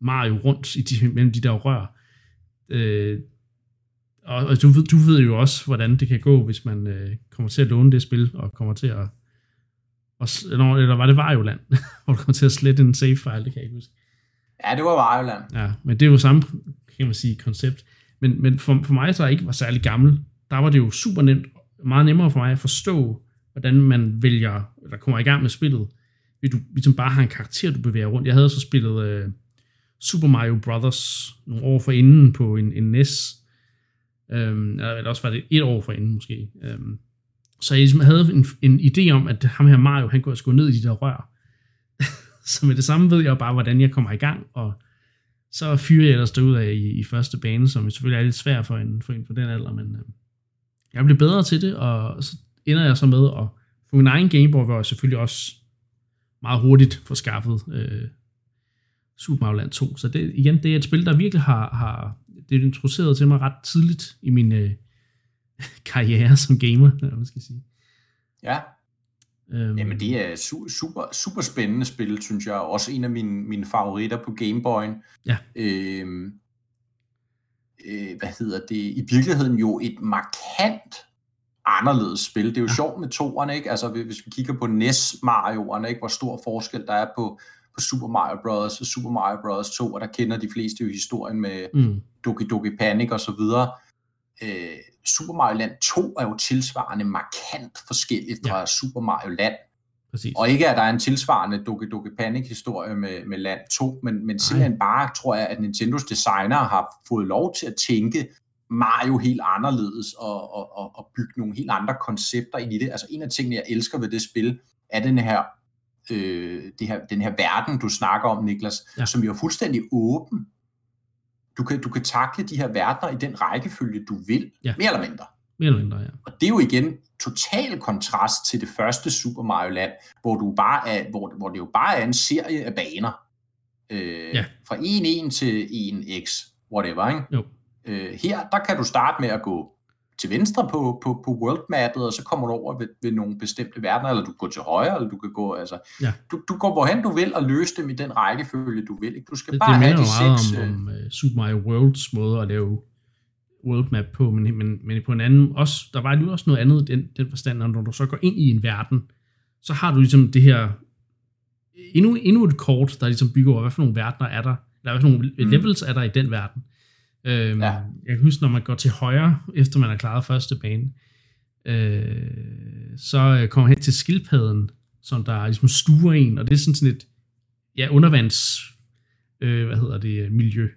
Mario rundt i de, mellem de der rør. Uh, og, og du, ved, du ved jo også, hvordan det kan gå, hvis man øh, kommer til at låne det spil, og kommer til at... Og, eller var det Varioland, hvor du kommer til at slette en save file, det kan jeg ikke huske. Ja, det var Varioland. Ja, men det er jo samme, kan man sige, koncept. Men, men for, for mig, der ikke var særlig gammel, der var det jo super nemt, meget nemmere for mig at forstå, hvordan man vælger, eller kommer i gang med spillet, hvis du ligesom bare har en karakter, du bevæger rundt. Jeg havde så spillet øh, Super Mario Brothers nogle år for inden på en, en NES, Øhm, eller også var det et år for inden måske. Øhm, så jeg ligesom havde en, en idé om, at ham her Mario, han kunne gå ned i de der rør. så med det samme ved jeg bare, hvordan jeg kommer i gang, og så fyrer jeg ellers derud af i, i første bane, som selvfølgelig er lidt svært for en, for en på den alder, men øh, jeg blev bedre til det, og så ender jeg så med at få min egen Gameboy, hvor jeg selvfølgelig også meget hurtigt får skaffet øh, Super Mario Land 2. Så det, igen, det er et spil, der virkelig har, har det er introduceret til mig ret tidligt i min øh, karriere som gamer, eller man skal sige. Ja. Øhm. Jamen det er su- super, super spændende spil, synes jeg. Også en af mine, mine favoritter på Gameboy'en. Ja. Øhm, øh, hvad hedder det? I virkeligheden jo et markant anderledes spil. Det er jo ja. sjovt med toerne, ikke? Altså hvis vi kigger på NES Mario'erne, ikke? Hvor stor forskel der er på, på Super Mario Bros. og Super Mario Bros. 2, og der kender de fleste jo historien med mm. Doki Doki Panic og så videre. Øh, Super Mario Land 2 er jo tilsvarende markant forskelligt fra ja. Super Mario Land. Præcis. Og ikke at der er en tilsvarende Doki Doki Panic historie med, med Land 2, men, men simpelthen bare tror jeg, at Nintendos designer har fået lov til at tænke Mario helt anderledes og, og, og, og bygge nogle helt andre koncepter ind i det. Altså en af tingene, jeg elsker ved det spil, er den her øh, det her, den her verden, du snakker om, Niklas, ja. som jo er fuldstændig åben. Du kan, du kan takle de her verdener i den rækkefølge, du vil, ja. mere eller mindre. Mere eller mindre, ja. Og det er jo igen total kontrast til det første Super Mario Land, hvor, du bare er, hvor, hvor det jo bare er en serie af baner. Øh, ja. Fra 1-1 til 1x, whatever, ikke? Jo. Øh, her, der kan du starte med at gå til venstre på, på, på world mappet, og så kommer du over ved, ved nogle bestemte verdener, eller du går til højre, eller du kan gå, altså, ja. du, du går hvorhen du vil, og løse dem i den rækkefølge, du vil. Ikke? Du skal det, bare det have de seks... om, om uh, Super Mario Worlds måde at lave world map på, men, men, men på en anden, også, der var jo også noget andet den, den forstand, når du så går ind i en verden, så har du ligesom det her, endnu, endnu et kort, der ligesom bygger over, hvad for nogle verdener er der, eller hvad for nogle mm. levels er der i den verden. Øhm, ja. Jeg kan huske, når man går til højre, efter man har klaret første bane, øh, så øh, kommer man hen til skildpadden, som der ligesom stuer en, og det er sådan, sådan et ja, undervands, øh, hvad hedder det, miljø,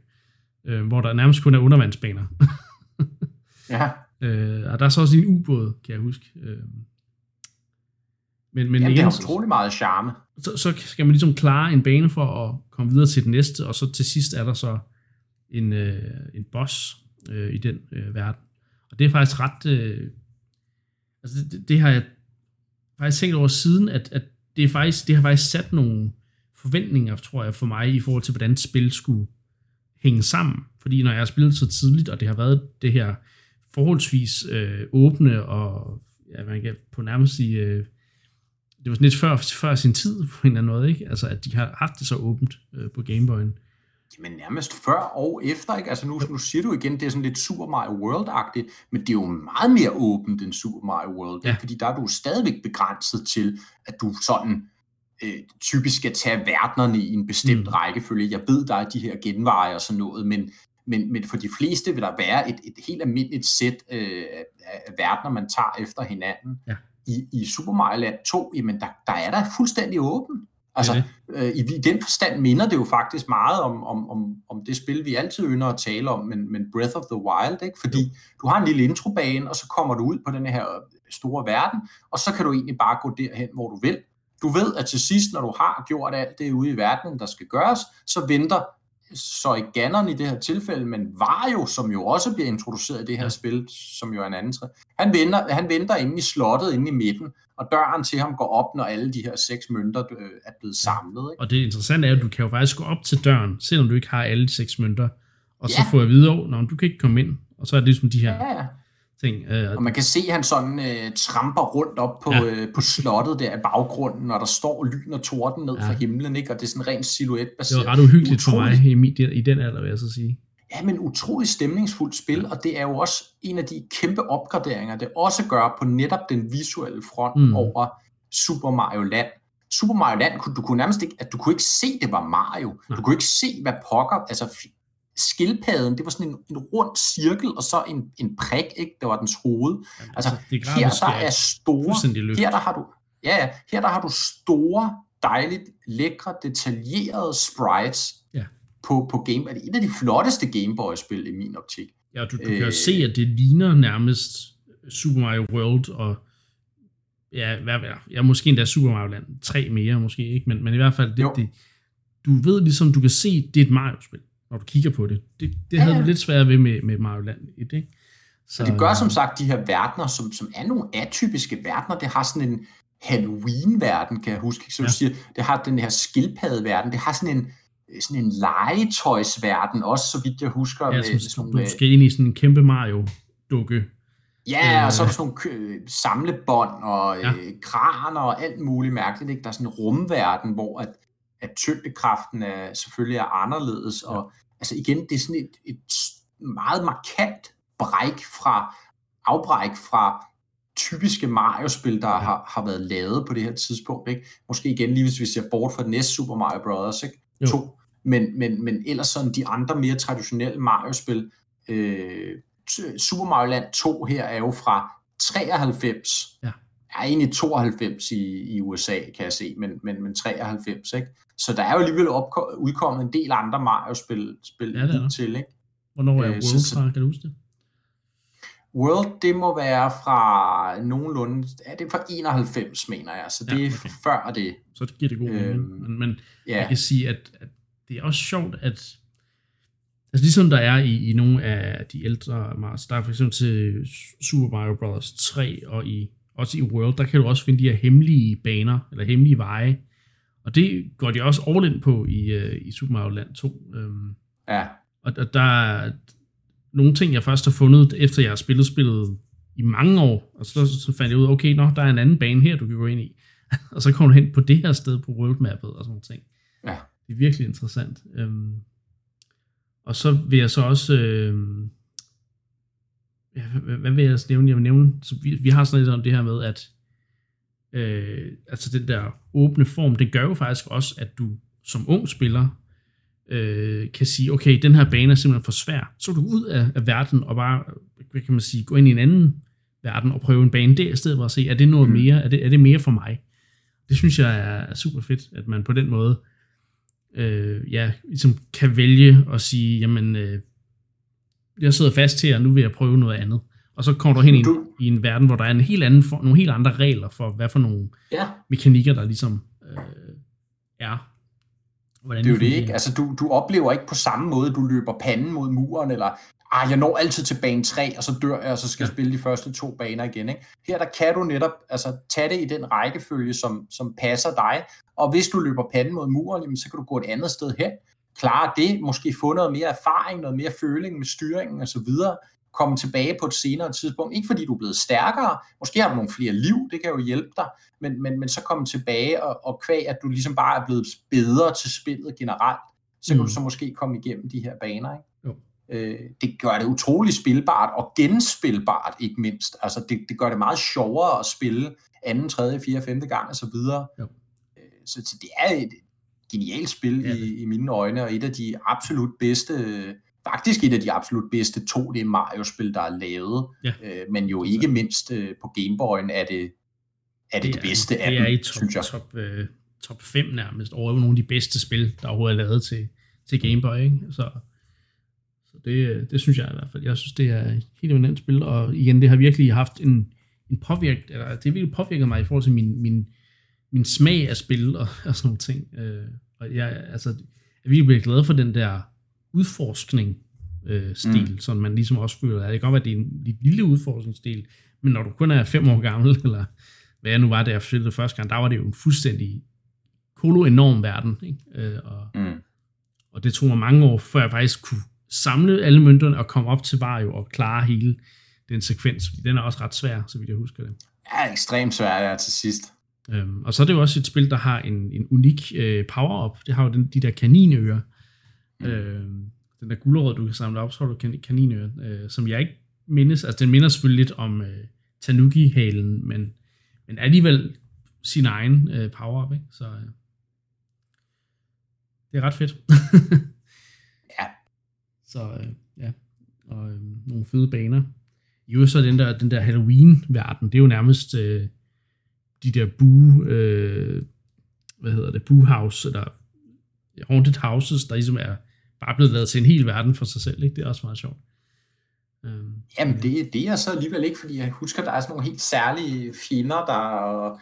øh, hvor der nærmest kun er undervandsbaner. ja. Øh, og der er så også en ubåd, kan jeg huske. Øh, men, men Jamen, igen, det er utrolig meget charme. Så, så skal man ligesom klare en bane for at komme videre til den næste, og så til sidst er der så en, øh, en boss øh, i den øh, verden. Og det er faktisk ret... Øh, altså det, det har jeg faktisk tænkt over siden, at, at det, er faktisk, det har faktisk sat nogle forventninger, tror jeg, for mig i forhold til, hvordan spil skulle hænge sammen. Fordi når jeg har spillet så tidligt, og det har været det her forholdsvis øh, åbne, og ja, man kan på nærmest sige, øh, det var sådan lidt før, før sin tid på en eller anden måde, ikke? Altså, at de har haft det så åbent øh, på Gameboyen. Men nærmest før og efter, ikke? Altså nu, nu siger du igen, det er sådan lidt Super Mario World-agtigt, men det er jo meget mere åbent end Super Mario World, ja. fordi der er du stadigvæk begrænset til, at du sådan øh, typisk skal tage verdenerne i en bestemt mm. rækkefølge. Jeg ved, der er de her genveje og sådan noget, men, men, men for de fleste vil der være et, et helt almindeligt sæt øh, af verdener, man tager efter hinanden. Ja. I, I Super Mario Land 2, jamen der, der er der fuldstændig åben. Altså, øh, i, i den forstand minder det jo faktisk meget om, om, om, om det spil, vi altid ynder at tale om, men, men Breath of the Wild, ikke? fordi du har en lille introbane, og så kommer du ud på den her store verden, og så kan du egentlig bare gå derhen, hvor du vil. Du ved, at til sidst, når du har gjort alt det ude i verden, der skal gøres, så venter så i Ganon i det her tilfælde, men Vario, som jo også bliver introduceret i det her spil, som jo er en anden træ, han venter, han venter inde i slottet, inde i midten, og døren til ham går op, når alle de her seks mønter øh, er blevet samlet. Ikke? Og det interessante er, at du kan jo faktisk gå op til døren, selvom du ikke har alle seks mønter, og ja. så får jeg videre, at du kan ikke komme ind, og så er det ligesom de her ja, ja ting. Øh, og man kan se, at han sådan øh, tramper rundt op på, ja. øh, på slottet der i baggrunden, når der står lyn og torden ned ja. fra himlen, ikke? og det er sådan rent silhuet baseret. Det var ret uhyggeligt utrolig... for mig i, i den alder, vil jeg så sige. Ja, men utrolig stemningsfuldt spil, ja. og det er jo også en af de kæmpe opgraderinger, det også gør på netop den visuelle front mm. over Super Mario Land. Super Mario Land, du kunne nærmest ikke, at du kunne ikke se, det var Mario. Ja. Du kunne ikke se, hvad pokker, altså skildpadden, det var sådan en, en rund cirkel, og så en, en prik, ikke? Det var dens hoved. Jamen, altså, altså her der er store, her der har du, ja, ja, her der har du store, dejligt, lækre, detaljerede sprites ja. på, på Game Er det et af de flotteste Gameboy-spil i min optik. Ja, du, du kan jo øh, se, at det ligner nærmest Super Mario World og ja, hvad, hvad, ja, måske endda Super Mario Land 3 mere, måske ikke, men, men i hvert fald, det, det, du ved ligesom, du kan se, det er et Mario-spil når du kigger på det. Det, det havde ja. du lidt svært ved med, med Mario Land 1, ikke? Så, det gør som sagt de her verdener, som, som er nogle atypiske verdener. Det har sådan en Halloween-verden, kan jeg huske. Så ja. du siger, det har den her skildpadde-verden. Det har sådan en, sådan en legetøjsverden, også så vidt jeg husker. Ja, med, som, sådan, du skal ind i sådan en kæmpe Mario-dukke. Ja, øh, og så er der sådan nogle samlebånd og ja. øh, kraner og alt muligt mærkeligt. Ikke? Der er sådan en rumverden, hvor at, at tyngdekraften er, selvfølgelig er anderledes, og altså igen, det er sådan et, et meget markant bræk fra, afbræk fra typiske Mario-spil, der har, har været lavet på det her tidspunkt. Ikke? Måske igen lige hvis vi ser bort fra den næste Super Mario Bros. Ikke? To. Men, men, men ellers sådan de andre mere traditionelle Mario-spil, øh, Super Mario Land 2 her er jo fra 93. Ja. Er egentlig 92 i, i USA, kan jeg se, men, men, men 93, ikke? Så der er jo alligevel opko- udkommet en del andre Mario-spil spil ja, det til, ikke? Hvornår er øh, World fra? Kan du huske det? World, det må være fra nogenlunde, ja, det er fra 91, mener jeg, så det ja, okay. er før det. Så det giver det god mening. Øhm, men, men ja. jeg kan sige, at, at det er også sjovt, at Altså ligesom der er i, i nogle af de ældre Mars, der er for eksempel til Super Mario Bros. 3 og i, også i World, der kan du også finde de her hemmelige baner, eller hemmelige veje. Og det går de også all på i, uh, i Super Mario Land 2. Um, ja. Og, og der er nogle ting, jeg først har fundet, efter jeg har spillet spillet i mange år, og så, så fandt jeg ud af, okay, nå, der er en anden bane her, du kan gå ind i. og så kommer du hen på det her sted på worldmappet og sådan nogle ting. Ja. Det er virkelig interessant. Um, og så vil jeg så også... Øh, ja, hvad, hvad vil jeg nævne? Jeg vil nævne, så vi, vi har sådan lidt om det her med, at øh, altså den der åbne form, det gør jo faktisk også, at du som ung spiller øh, kan sige, okay, den her bane er simpelthen for svær. Så du ud af, af verden og bare, hvad kan man sige, gå ind i en anden verden og prøve en bane der, i stedet for at se, er det noget mm. mere, er det, er det mere for mig? Det synes jeg er super fedt, at man på den måde øh, ja, ligesom kan vælge at sige, jamen, øh, jeg sidder fast her, og nu vil jeg prøve noget andet. Og så kommer du hen i en, du... i en verden, hvor der er en helt anden for, nogle helt andre regler for, hvad for nogle ja. mekanikker, der ligesom øh, er. Hvordan det er jo det ikke. Altså, du, du oplever ikke på samme måde, du løber panden mod muren, eller ah, jeg når altid til bane 3, og så dør jeg, og så skal ja. jeg spille de første to baner igen. Ikke? Her der kan du netop altså, tage det i den rækkefølge, som, som passer dig, og hvis du løber panden mod muren, jamen, så kan du gå et andet sted hen, klare det, måske få noget mere erfaring, noget mere føling med styringen osv., komme tilbage på et senere tidspunkt. Ikke fordi du er blevet stærkere, måske har du nogle flere liv, det kan jo hjælpe dig, men, men, men så komme tilbage og, og kvæg, at du ligesom bare er blevet bedre til spillet generelt, så mm. kan du så måske komme igennem de her baner. Ikke? Jo. Øh, det gør det utrolig spilbart, og genspilbart ikke mindst. Altså det, det gør det meget sjovere at spille anden, tredje, fjerde, femte gang og så videre. Jo. Øh, så, så det er et genialt spil ja. i, i mine øjne, og et af de absolut bedste, faktisk et af de absolut bedste 2D Mario-spil, der er lavet, ja. øh, men jo ikke mindst øh, på Gameboy'en er det, er det, det, det bedste af dem, er i top, synes jeg. Top, øh, top 5 nærmest, over nogle af de bedste spil, der overhovedet er lavet til, til Gameboy, ikke? Så det, det synes jeg i hvert fald. Jeg synes, det er et helt eminent spil, og igen, det har virkelig haft en, en påvirk, eller det har virkelig påvirket mig i forhold til min, min, min smag af spil og, og sådan nogle ting. Øh, og jeg, altså, jeg er virkelig glad for den der udforskning øh, stil, mm. som man ligesom også føler. Det kan godt være, at det er en lidt lille udforskningsstil, men når du kun er fem år gammel, eller hvad jeg nu var, da jeg spillede det første gang, der var det jo en fuldstændig kolo enorm verden. Ikke? Øh, og, mm. og det tog mig mange år, før jeg faktisk kunne samle alle mønterne og komme op til Vario og klare hele den sekvens. Den er også ret svær, så vidt jeg husker det. Ja, ekstremt svær ja, til sidst. Øhm, og så er det jo også et spil, der har en, en unik øh, power-up. Det har jo den, de der kaninører. Mm. Øhm, den der gulerod, du kan samle op, så har du kan, kaninører, øh, som jeg ikke mindes. Altså, den minder selvfølgelig lidt om øh, Tanuki-halen, men, men alligevel sin egen øh, power-up. Ikke? Så øh, det er ret fedt. Så øh, ja, og øh, nogle fede baner. Jo, så den der, den der Halloween-verden, det er jo nærmest øh, de der boo, øh, hvad hedder det, boo house, eller haunted houses, der ligesom er bare blevet lavet til en hel verden for sig selv, ikke? Det er også meget sjovt. Um, Jamen, det, det er så alligevel ikke, fordi jeg husker, der er sådan nogle helt særlige fjender, der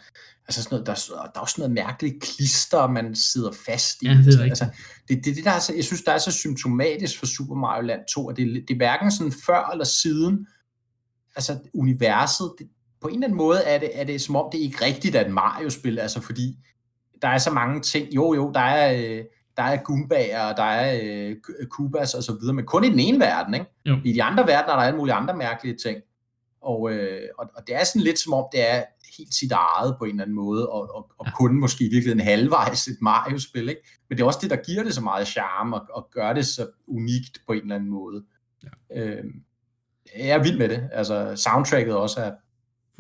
altså sådan noget, der, der er også noget mærkeligt klister, man sidder fast i. Ja, det er altså, det, det, det der er så, jeg synes, der er så symptomatisk for Super Mario Land 2, at det, det er hverken sådan før eller siden, altså universet, det, på en eller anden måde er det, er det som om, det ikke rigtigt er et Mario-spil, altså fordi der er så mange ting, jo jo, der er, øh, der er Goomba'er, og der er øh, Kubas og så videre, men kun i den ene verden, ikke? Jo. I de andre verdener er der alle mulige andre mærkelige ting. Og, øh, og, og det er sådan lidt som om, det er helt sit eget på en eller anden måde, og, og, og kun måske virkelig en halvvejs et Mario-spil, ikke? Men det er også det, der giver det så meget charme, og, og gør det så unikt på en eller anden måde. Ja. Øh, jeg er vild med det. Altså, soundtracket også er,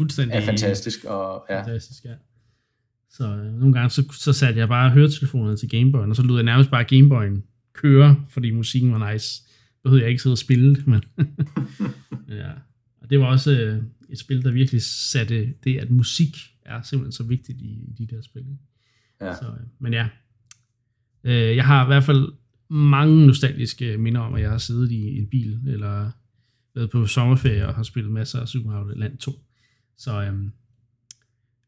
Fuldstændig er fantastisk. Og, ja. Fantastisk, ja. Så øh, nogle gange, så, så satte jeg bare høretelefonerne til Gameboyen, og så lød jeg nærmest bare Gameboyen køre, fordi musikken var nice. Behøvede jeg ikke sidde og spille det, men ja. Og det var også øh, et spil, der virkelig satte det, at musik er simpelthen så vigtigt i, i de der spil. Ja. Så, øh, men ja, øh, jeg har i hvert fald mange nostalgiske minder om, at jeg har siddet i en bil, eller været på sommerferie og har spillet masser af Super Mario Land 2. Så øh,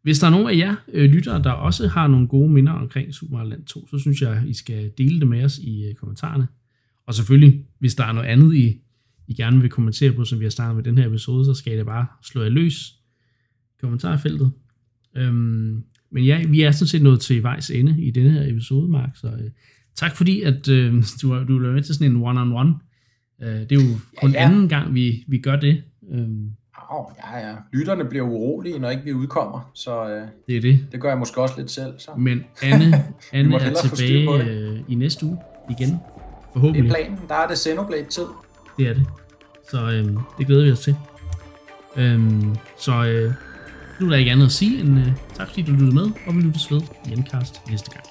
hvis der er nogen af jer øh, lyttere, der også har nogle gode minder omkring Super Mario Land 2, så synes jeg, I skal dele det med os i øh, kommentarerne. Og selvfølgelig, hvis der er noget andet, I, I gerne vil kommentere på, som vi har startet med den her episode, så skal det bare slå jer løs i kommentarfeltet. Øhm, men ja, vi er sådan set nået til vejs ende i denne her episode, Mark, så øh, tak fordi, at øh, du, du vil være med til sådan en one-on-one. Øh, det er jo kun ja, ja. anden gang, vi, vi gør det. Øhm, Oh, ja, ja. Lytterne bliver urolige, når ikke vi udkommer, så øh, det er det. Det gør jeg måske også lidt selv. Så. Men Anne, Anne er tilbage øh, i næste uge igen, forhåbentlig. Det er planen. Der er det Xenoblade-tid. Det er det. Så øh, det glæder vi os til. Øhm, så øh, nu er der ikke andet at sige end øh, tak fordi du lyttede med, og vi lyttes ved i Endcast næste gang.